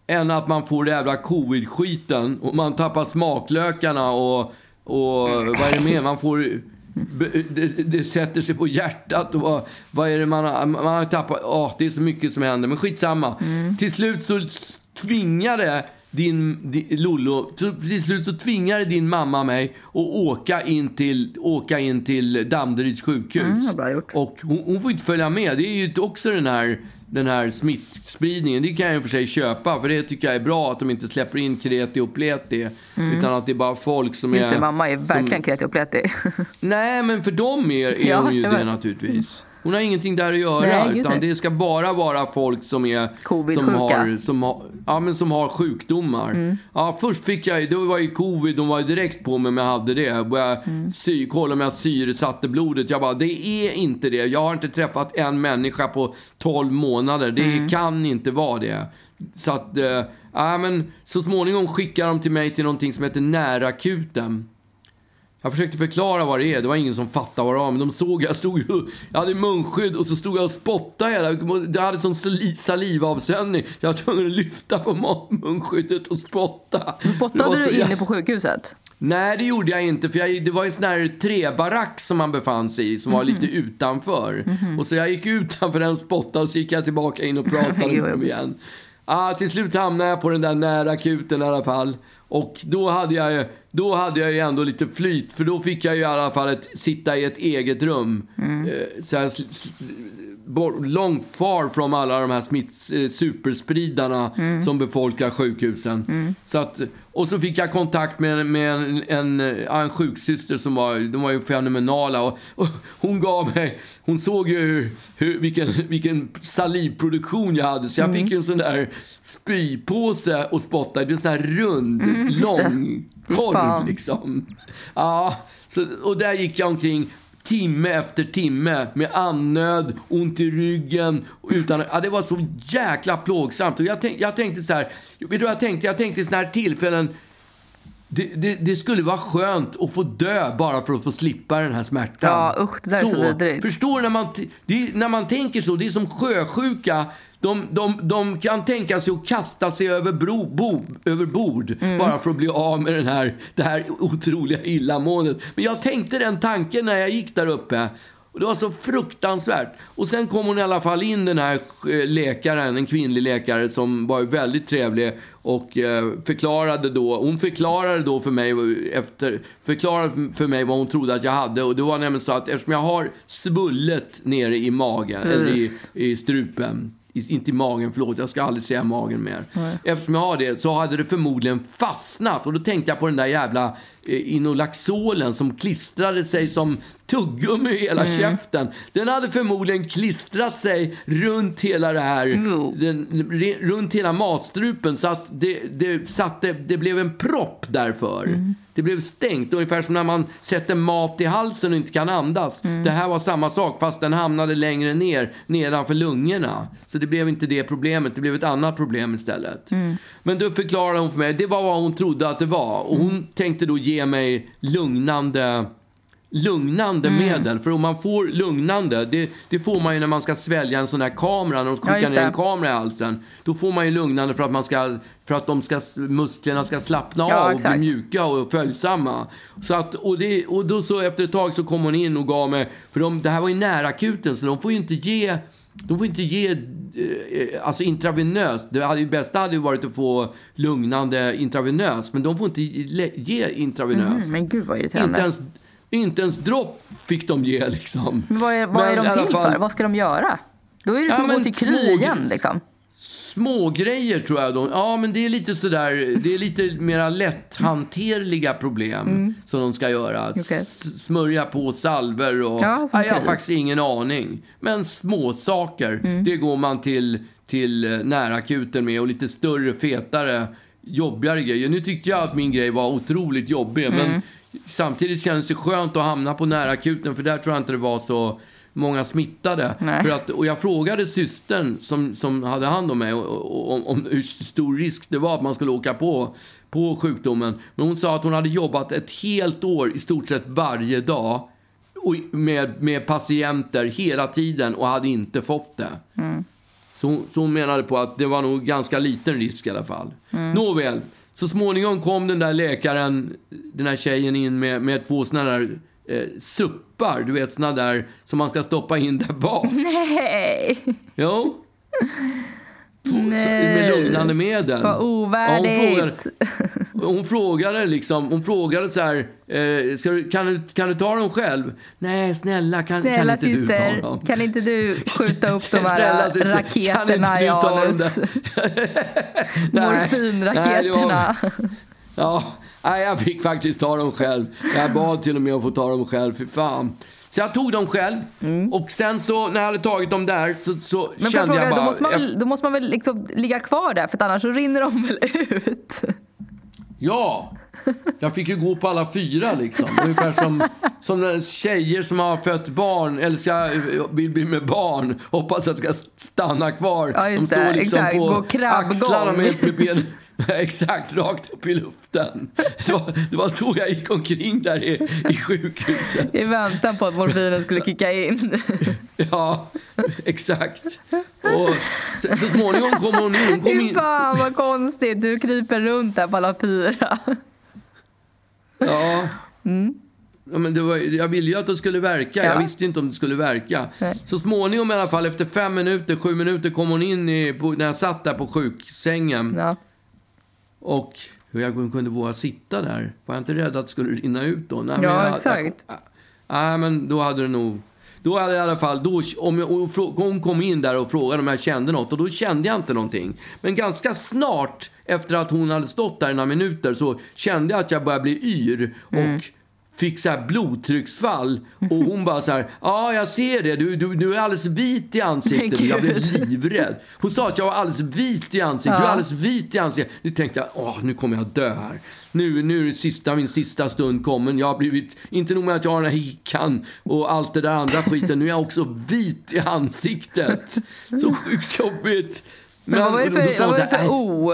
[SPEAKER 1] än att man får jävla covid-skiten och man tappar smaklökarna och, och vad är det mer? Man får... Det, det sätter sig på hjärtat och vad, vad är det man har... Man har tappat... Åh, det är så mycket som händer, men skitsamma.
[SPEAKER 2] Mm.
[SPEAKER 1] Till slut så tvingade din, din Lollo, till slut så tvingade din mamma mig att åka in till, åka in till Danderyds sjukhus.
[SPEAKER 2] Mm.
[SPEAKER 1] Och hon, hon får inte följa med. Det är ju också den här, den här smittspridningen. Det kan jag i och för sig köpa, för det tycker jag är bra att de inte släpper in kreti och pleti. Utan att det är bara folk som
[SPEAKER 2] Mm. Just
[SPEAKER 1] är...
[SPEAKER 2] det, mamma är verkligen
[SPEAKER 1] som,
[SPEAKER 2] kreti och pletig.
[SPEAKER 1] Nej, men för dem är, är (laughs)
[SPEAKER 2] Ja,
[SPEAKER 1] hon ju det
[SPEAKER 2] vet.
[SPEAKER 1] naturligtvis. Hon har ingenting där att göra,
[SPEAKER 2] Nej,
[SPEAKER 1] utan det ska bara vara folk som är... Som har, som, har, ja, men som har sjukdomar.
[SPEAKER 2] Mm.
[SPEAKER 1] Ja, först fick jag, det var ju covid, de var ju direkt på mig om jag hade det. Jag började
[SPEAKER 2] Mm.
[SPEAKER 1] sy, kolla om jag syresatte blodet. Jag bara, det är inte det. Jag har inte träffat en människa på 12 månader. Det
[SPEAKER 2] Mm.
[SPEAKER 1] kan inte vara det. Så att, ja men så småningom skickar de till mig till någonting som heter närakuten. Jag försökte förklara vad det är. Det var ingen som fattade vad det var. Men de såg, jag stod ju, jag hade munskydd och så stod jag och spottade hela. Jag hade sån sali- salivavsöndring. Så jag var tvungen att lyfta på munskyddet och spotta.
[SPEAKER 2] Spottade
[SPEAKER 1] så
[SPEAKER 2] du inne på sjukhuset?
[SPEAKER 1] Nej, det gjorde jag inte. För jag, det var en sån här trebarack som man befann sig i, som var lite utanför. Och så jag gick utanför den, spottade och så gick jag tillbaka in och (laughs) pratade med dem igen. Ah, till slut hamnade jag på den där nära akuten i alla fall. Och då hade jag då hade jag ju ändå lite flyt, för då fick jag ju i alla fall ett, sitta i ett eget rum. Eh, så bort, långt far från alla de här smitts, eh, superspridarna som befolkar sjukhusen. Så att, och så fick jag kontakt med, med en, en, eh, en sjuksyster som var, de var ju fenomenala. Och, och hon gav mig, hon såg ju hur, hur, vilken, vilken salivproduktion jag hade. Så jag fick ju en sån där spypåse och spotta. Det är en sån här rund, lång korv liksom. Ja, så, och där gick jag omkring timme efter timme med andnöd, ont i ryggen. Utan, ja, det var så jäkla plågsamt. Och jag, tänk, jag tänkte så här, vet du vad jag tänkte? Jag tänkte i såna här tillfällen, det, det, det skulle vara skönt att få dö bara för att få slippa den här smärtan.
[SPEAKER 2] Ja, usch, det där är så vidrigt.
[SPEAKER 1] Förstår? När man, det är, när man tänker så, det är som sjösjuka. De, de, de kan tänka sig att kasta sig över, bro, bo, över bord
[SPEAKER 2] Mm.
[SPEAKER 1] bara för att bli av med den här, det här otroliga illamåendet. Men jag tänkte den tanken när jag gick där uppe. Och det var så fruktansvärt. Och sen kom hon i alla fall in, den här eh, läkaren, en kvinnlig läkare som var väldigt trevlig och eh, förklarade då, hon förklarade då för mig efter, förklarade för mig vad hon trodde att jag hade och det var nämligen så att eftersom jag har svullet nere i magen, eller i, i strupen, inte i magen, förlåt, jag ska aldrig säga magen mer. Eftersom jag har det så hade det förmodligen fastnat och då tänkte jag på den där jävla Inolaxolen som klistrade sig som tuggummi i hela käften. Den hade förmodligen klistrat sig runt hela det här, den, re- runt hela matstrupen så att det, det, satte, det blev en propp därför. Det blev stängt, ungefär som när man sätter mat i halsen och inte kan andas. Det här var samma sak, fast den hamnade längre ner, nedanför lungorna. Så det blev inte det problemet, det blev ett annat problem istället. Men då förklarade hon för mig, det var vad hon trodde att det var. Och hon tänkte då ge mig lugnande lugnande
[SPEAKER 2] Mm.
[SPEAKER 1] medel. För om man får lugnande, det, det får man ju när man ska svälja en sån här kamera, när de skickar ner en kamera i halsen. Då får man ju lugnande för att, man ska, för att de ska, musklerna ska slappna
[SPEAKER 2] Ja,
[SPEAKER 1] av och
[SPEAKER 2] exakt.
[SPEAKER 1] bli mjuka och följsamma. Så att, och, det, och då så efter ett tag så kom hon in och gav mig, för de, det här var ju nära akuten så de får ju inte ge de får inte ge alltså intravenöst. Det hade bästa hade ju varit att få lugnande intravenöst. Men de får inte ge, intravenöst.
[SPEAKER 2] Mm, men gud vad
[SPEAKER 1] Inte ens, inte ens dropp fick de ge liksom.
[SPEAKER 2] Men vad är, vad
[SPEAKER 1] Men
[SPEAKER 2] är de till
[SPEAKER 1] fall-
[SPEAKER 2] för? Vad ska de göra? Då är det
[SPEAKER 1] Ja,
[SPEAKER 2] som att
[SPEAKER 1] men
[SPEAKER 2] gå till Kry igen liksom.
[SPEAKER 1] Små grejer tror jag. De, ja, men det är lite sådär, det är lite mera lätthanterliga problem som de ska göra.
[SPEAKER 2] Mm.
[SPEAKER 1] S- Smörja på salver och...
[SPEAKER 2] Ja,
[SPEAKER 1] jag har faktiskt ingen aning. Men små saker,
[SPEAKER 2] Mm.
[SPEAKER 1] det går man till, till eh, närakuten med och lite större, fetare, jobbigare grejer. Nu tyckte jag att min grej var otroligt jobbig,
[SPEAKER 2] Mm.
[SPEAKER 1] men samtidigt kändes det skönt att hamna på närakuten för där tror jag inte det var så många smittade.
[SPEAKER 2] Nej.
[SPEAKER 1] För att, och jag frågade systern som, som hade hand om mig om, om hur stor risk det var att man skulle åka på, på sjukdomen. Men hon sa att hon hade jobbat ett helt år i stort sett varje dag med, med patienter hela tiden och hade inte fått det. Så, hon- så hon menade på att det var nog ganska liten risk i alla fall. Nåväl, så småningom kom den där läkaren, den här tjejen in med, med två såna där eh, suppar, du vet såna där som man ska stoppa in där bak. (laughs)
[SPEAKER 2] Nej!
[SPEAKER 1] Jo. Så, med lugnande medel.
[SPEAKER 2] Vad
[SPEAKER 1] Ja, hon,
[SPEAKER 2] ovärdigt.
[SPEAKER 1] frågade, hon frågade liksom, hon frågade så här, eh, ska du, kan, du, kan du ta dem själv? Nej, snälla, kan, kan
[SPEAKER 2] Snälla
[SPEAKER 1] inte du ta
[SPEAKER 2] syster,
[SPEAKER 1] dem?
[SPEAKER 2] kan inte du skjuta upp de här (laughs)
[SPEAKER 1] syster, kan
[SPEAKER 2] raketerna i anus? (laughs)
[SPEAKER 1] Nej,
[SPEAKER 2] Morfinraketerna.
[SPEAKER 1] det var- Ja, nej, jag fick faktiskt ta dem själv. Jag bad till och med att få ta dem själv, för fan. Så jag tog dem själv. Och sen så, när jag hade tagit dem där, så, så
[SPEAKER 2] Mm. Men jag
[SPEAKER 1] kände
[SPEAKER 2] fråga,
[SPEAKER 1] jag bara...
[SPEAKER 2] då måste man väl, då måste man väl liksom ligga kvar där för annars så rinner de väl ut?
[SPEAKER 1] Ja! Jag fick ju gå på alla fyra liksom. Ungefär som, som tjejer som har fött barn, eller ska, vill bli med barn, hoppas att ska stanna kvar.
[SPEAKER 2] Ja,
[SPEAKER 1] De står liksom på axlarna med, med, ben, (laughs) Exakt, rakt upp i luften. Det var, det var så jag gick omkring där i, i sjukhuset.
[SPEAKER 2] I väntan på att morfinen skulle kicka in. (laughs)
[SPEAKER 1] Ja, exakt. Och så, så småningom kom hon in. Hon kom
[SPEAKER 2] Fy
[SPEAKER 1] in.
[SPEAKER 2] fan vad konstigt, du kryper runt där på alla fyra.
[SPEAKER 1] Ja. Ja, men det var, jag ville ju att det skulle verka. Jag
[SPEAKER 2] Ja.
[SPEAKER 1] visste inte om det skulle verka.
[SPEAKER 2] Nej.
[SPEAKER 1] Så småningom i alla fall, efter fem minuter, sju minuter kom hon in i, när jag satt där på sjuksängen.
[SPEAKER 2] Ja.
[SPEAKER 1] Och hur jag kunde våga sitta där. Var jag inte rädd att det skulle rinna ut då? Nej,
[SPEAKER 2] Ja,
[SPEAKER 1] jag,
[SPEAKER 2] exakt.
[SPEAKER 1] Jag, nej, men då hade det nog... Då hade jag i alla fall, då, om jag, hon kom in där och frågade om jag kände något och då kände jag inte någonting. Men ganska snart efter att hon hade stått där några minuter så kände jag att jag började bli yr och fick så här blodtrycksfall. Och hon bara så här, ja jag ser det, du, du, du är alldeles vit i ansiktet.
[SPEAKER 2] Men
[SPEAKER 1] Jag blev livrädd. Hon sa att jag var alldeles vit i ansiktet. Du är alldeles vit i ansiktet. Nu tänkte jag, åh, nu kommer jag dö här. Nu, nu är det sista, min sista stund kommen. Jag har blivit, inte nog med att jag har den här hickan och allt det där andra skiten. Nu är jag också vit i ansiktet. Så sjukt jobbigt.
[SPEAKER 2] Men vad var det för, vad var det för
[SPEAKER 1] "Äh,
[SPEAKER 2] o,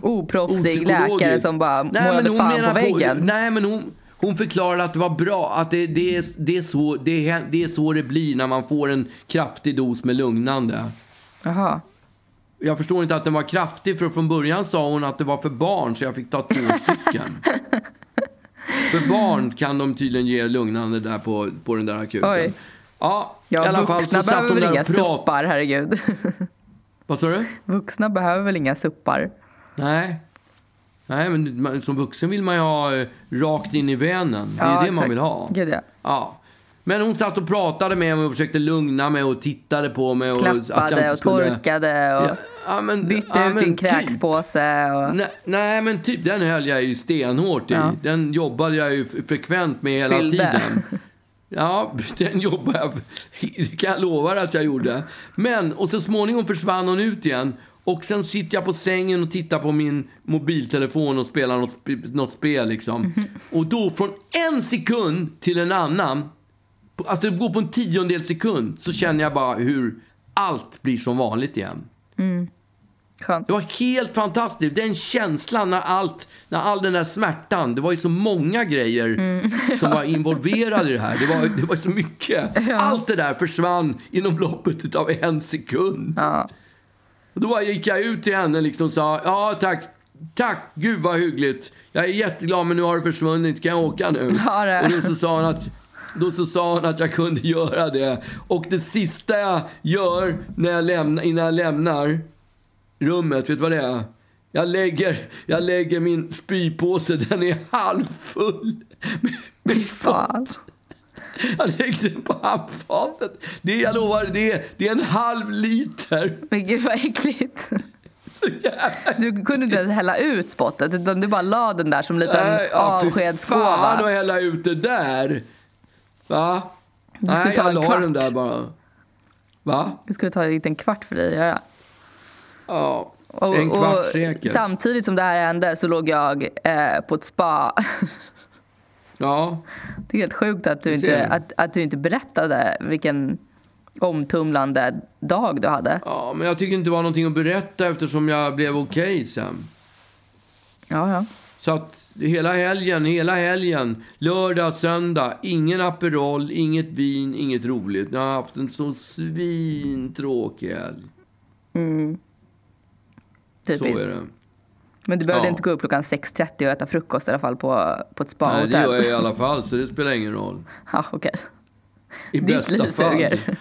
[SPEAKER 2] oproffsig
[SPEAKER 1] opsykologiskt."
[SPEAKER 2] läkare som bara
[SPEAKER 1] Nej, men
[SPEAKER 2] målade fan på väggen?
[SPEAKER 1] nej, men hon, hon förklarade att det var bra. Att det, det, är, det, är så, det, är, det är så det blir när man får en kraftig dos med lugnande.
[SPEAKER 2] Jaha.
[SPEAKER 1] Jag förstår inte att den var kraftig, för från början sa hon att det var för barn, så jag fick ta två stycken. (laughs) för barn kan de tydligen ge lugnande där på, på den där akuten.
[SPEAKER 2] Oj.
[SPEAKER 1] Ja,
[SPEAKER 2] Ja,
[SPEAKER 1] i alla fall så satt
[SPEAKER 2] väl
[SPEAKER 1] där och pratade.
[SPEAKER 2] suppar, herregud.
[SPEAKER 1] Vad sa du?
[SPEAKER 2] Vuxna behöver väl inga suppar?
[SPEAKER 1] Nej. Nej, men man- som vuxen vill man ju ha eh, rakt in i venen. Det är
[SPEAKER 2] Ja,
[SPEAKER 1] det man
[SPEAKER 2] exakt.
[SPEAKER 1] vill ha.
[SPEAKER 2] Gud, ja.
[SPEAKER 1] Ja. Men hon satt och pratade med mig och försökte lugna mig och tittade på mig. Och
[SPEAKER 2] Klappade och
[SPEAKER 1] skulle-
[SPEAKER 2] torkade och
[SPEAKER 1] Ja, ja, men,
[SPEAKER 2] bytte
[SPEAKER 1] ja,
[SPEAKER 2] ut din
[SPEAKER 1] typ.
[SPEAKER 2] kräkspåse. Och...
[SPEAKER 1] Nej, nej, men typ den höll jag ju stenhårt i. Den jobbade jag ju frekvent med hela
[SPEAKER 2] Fyllde.
[SPEAKER 1] tiden. Ja, (laughs) den jobbade jag, (laughs) det kan jag lova att jag gjorde. Men, och så småningom försvann hon ut igen. Och sen sitter jag på sängen och tittar på min mobiltelefon och spelar något, något spel liksom.
[SPEAKER 2] Mhm.
[SPEAKER 1] Och då från en sekund till en annan, alltså det går på en tiondel sekund, så känner jag bara hur allt blir som vanligt igen.
[SPEAKER 2] Skönt.
[SPEAKER 1] Det var helt fantastiskt. Den känslan när allt, när all den där smärtan, det var ju så många grejer (laughs) som var involverade i det här. Det var, det var så mycket. Allt det där försvann inom loppet av en sekund.
[SPEAKER 2] Ja.
[SPEAKER 1] Och då gick jag ut till henne liksom och sa, ja tack, tack, gud vad hyggligt. Jag är jätteglad men nu har det försvunnit, kan jag åka nu? (laughs)
[SPEAKER 2] Ja.
[SPEAKER 1] Och då så sa hon att då så sa hon att jag kunde (laughs) göra det. Och det sista jag gör när jag lämnar, innan jag lämnar rummet, vet du vad det är? Jag lägger, jag lägger min spypåse, (laughs) den är halvfull med, med spott. Jag lägger den på handfatet. Det jag lovar, det är, det är en halv liter.
[SPEAKER 2] Men gud vad äckligt. (laughs) Du kunde inte ens hälla ut spottet utan du bara la den där som en liten
[SPEAKER 1] Nej, ja, fy Fan
[SPEAKER 2] avskedsgåva.
[SPEAKER 1] att hälla ut det där. Va?
[SPEAKER 2] skulle
[SPEAKER 1] Nej,
[SPEAKER 2] ta
[SPEAKER 1] jag la
[SPEAKER 2] kvart.
[SPEAKER 1] den där bara. Va?
[SPEAKER 2] Det skulle ta en liten kvart för dig att göra.
[SPEAKER 1] Ja,
[SPEAKER 2] Och,
[SPEAKER 1] en kvart säkert.
[SPEAKER 2] samtidigt som det här hände så låg jag eh, på ett spa.
[SPEAKER 1] Ja,
[SPEAKER 2] Det är helt sjukt att du, inte, att, att du inte berättade vilken omtumlande dag du hade.
[SPEAKER 1] ja, men jag tycker inte det var någonting att berätta eftersom jag blev okej sen.
[SPEAKER 2] Ja, ja.
[SPEAKER 1] Så att hela helgen, hela helgen, lördag, söndag, ingen Aperol, inget vin, inget roligt. Jag har haft en så svintråkig helg. Så
[SPEAKER 2] Typiskt.
[SPEAKER 1] är det.
[SPEAKER 2] Men du behövde
[SPEAKER 1] Ja.
[SPEAKER 2] inte gå upp klockan 6.30 och äta frukost i alla fall på, på ett
[SPEAKER 1] Nej, det gör jag i alla fall, så det spelar ingen roll. (laughs)
[SPEAKER 2] Ja, okej.
[SPEAKER 1] I
[SPEAKER 2] Ditt
[SPEAKER 1] bästa
[SPEAKER 2] liv
[SPEAKER 1] fall.
[SPEAKER 2] suger.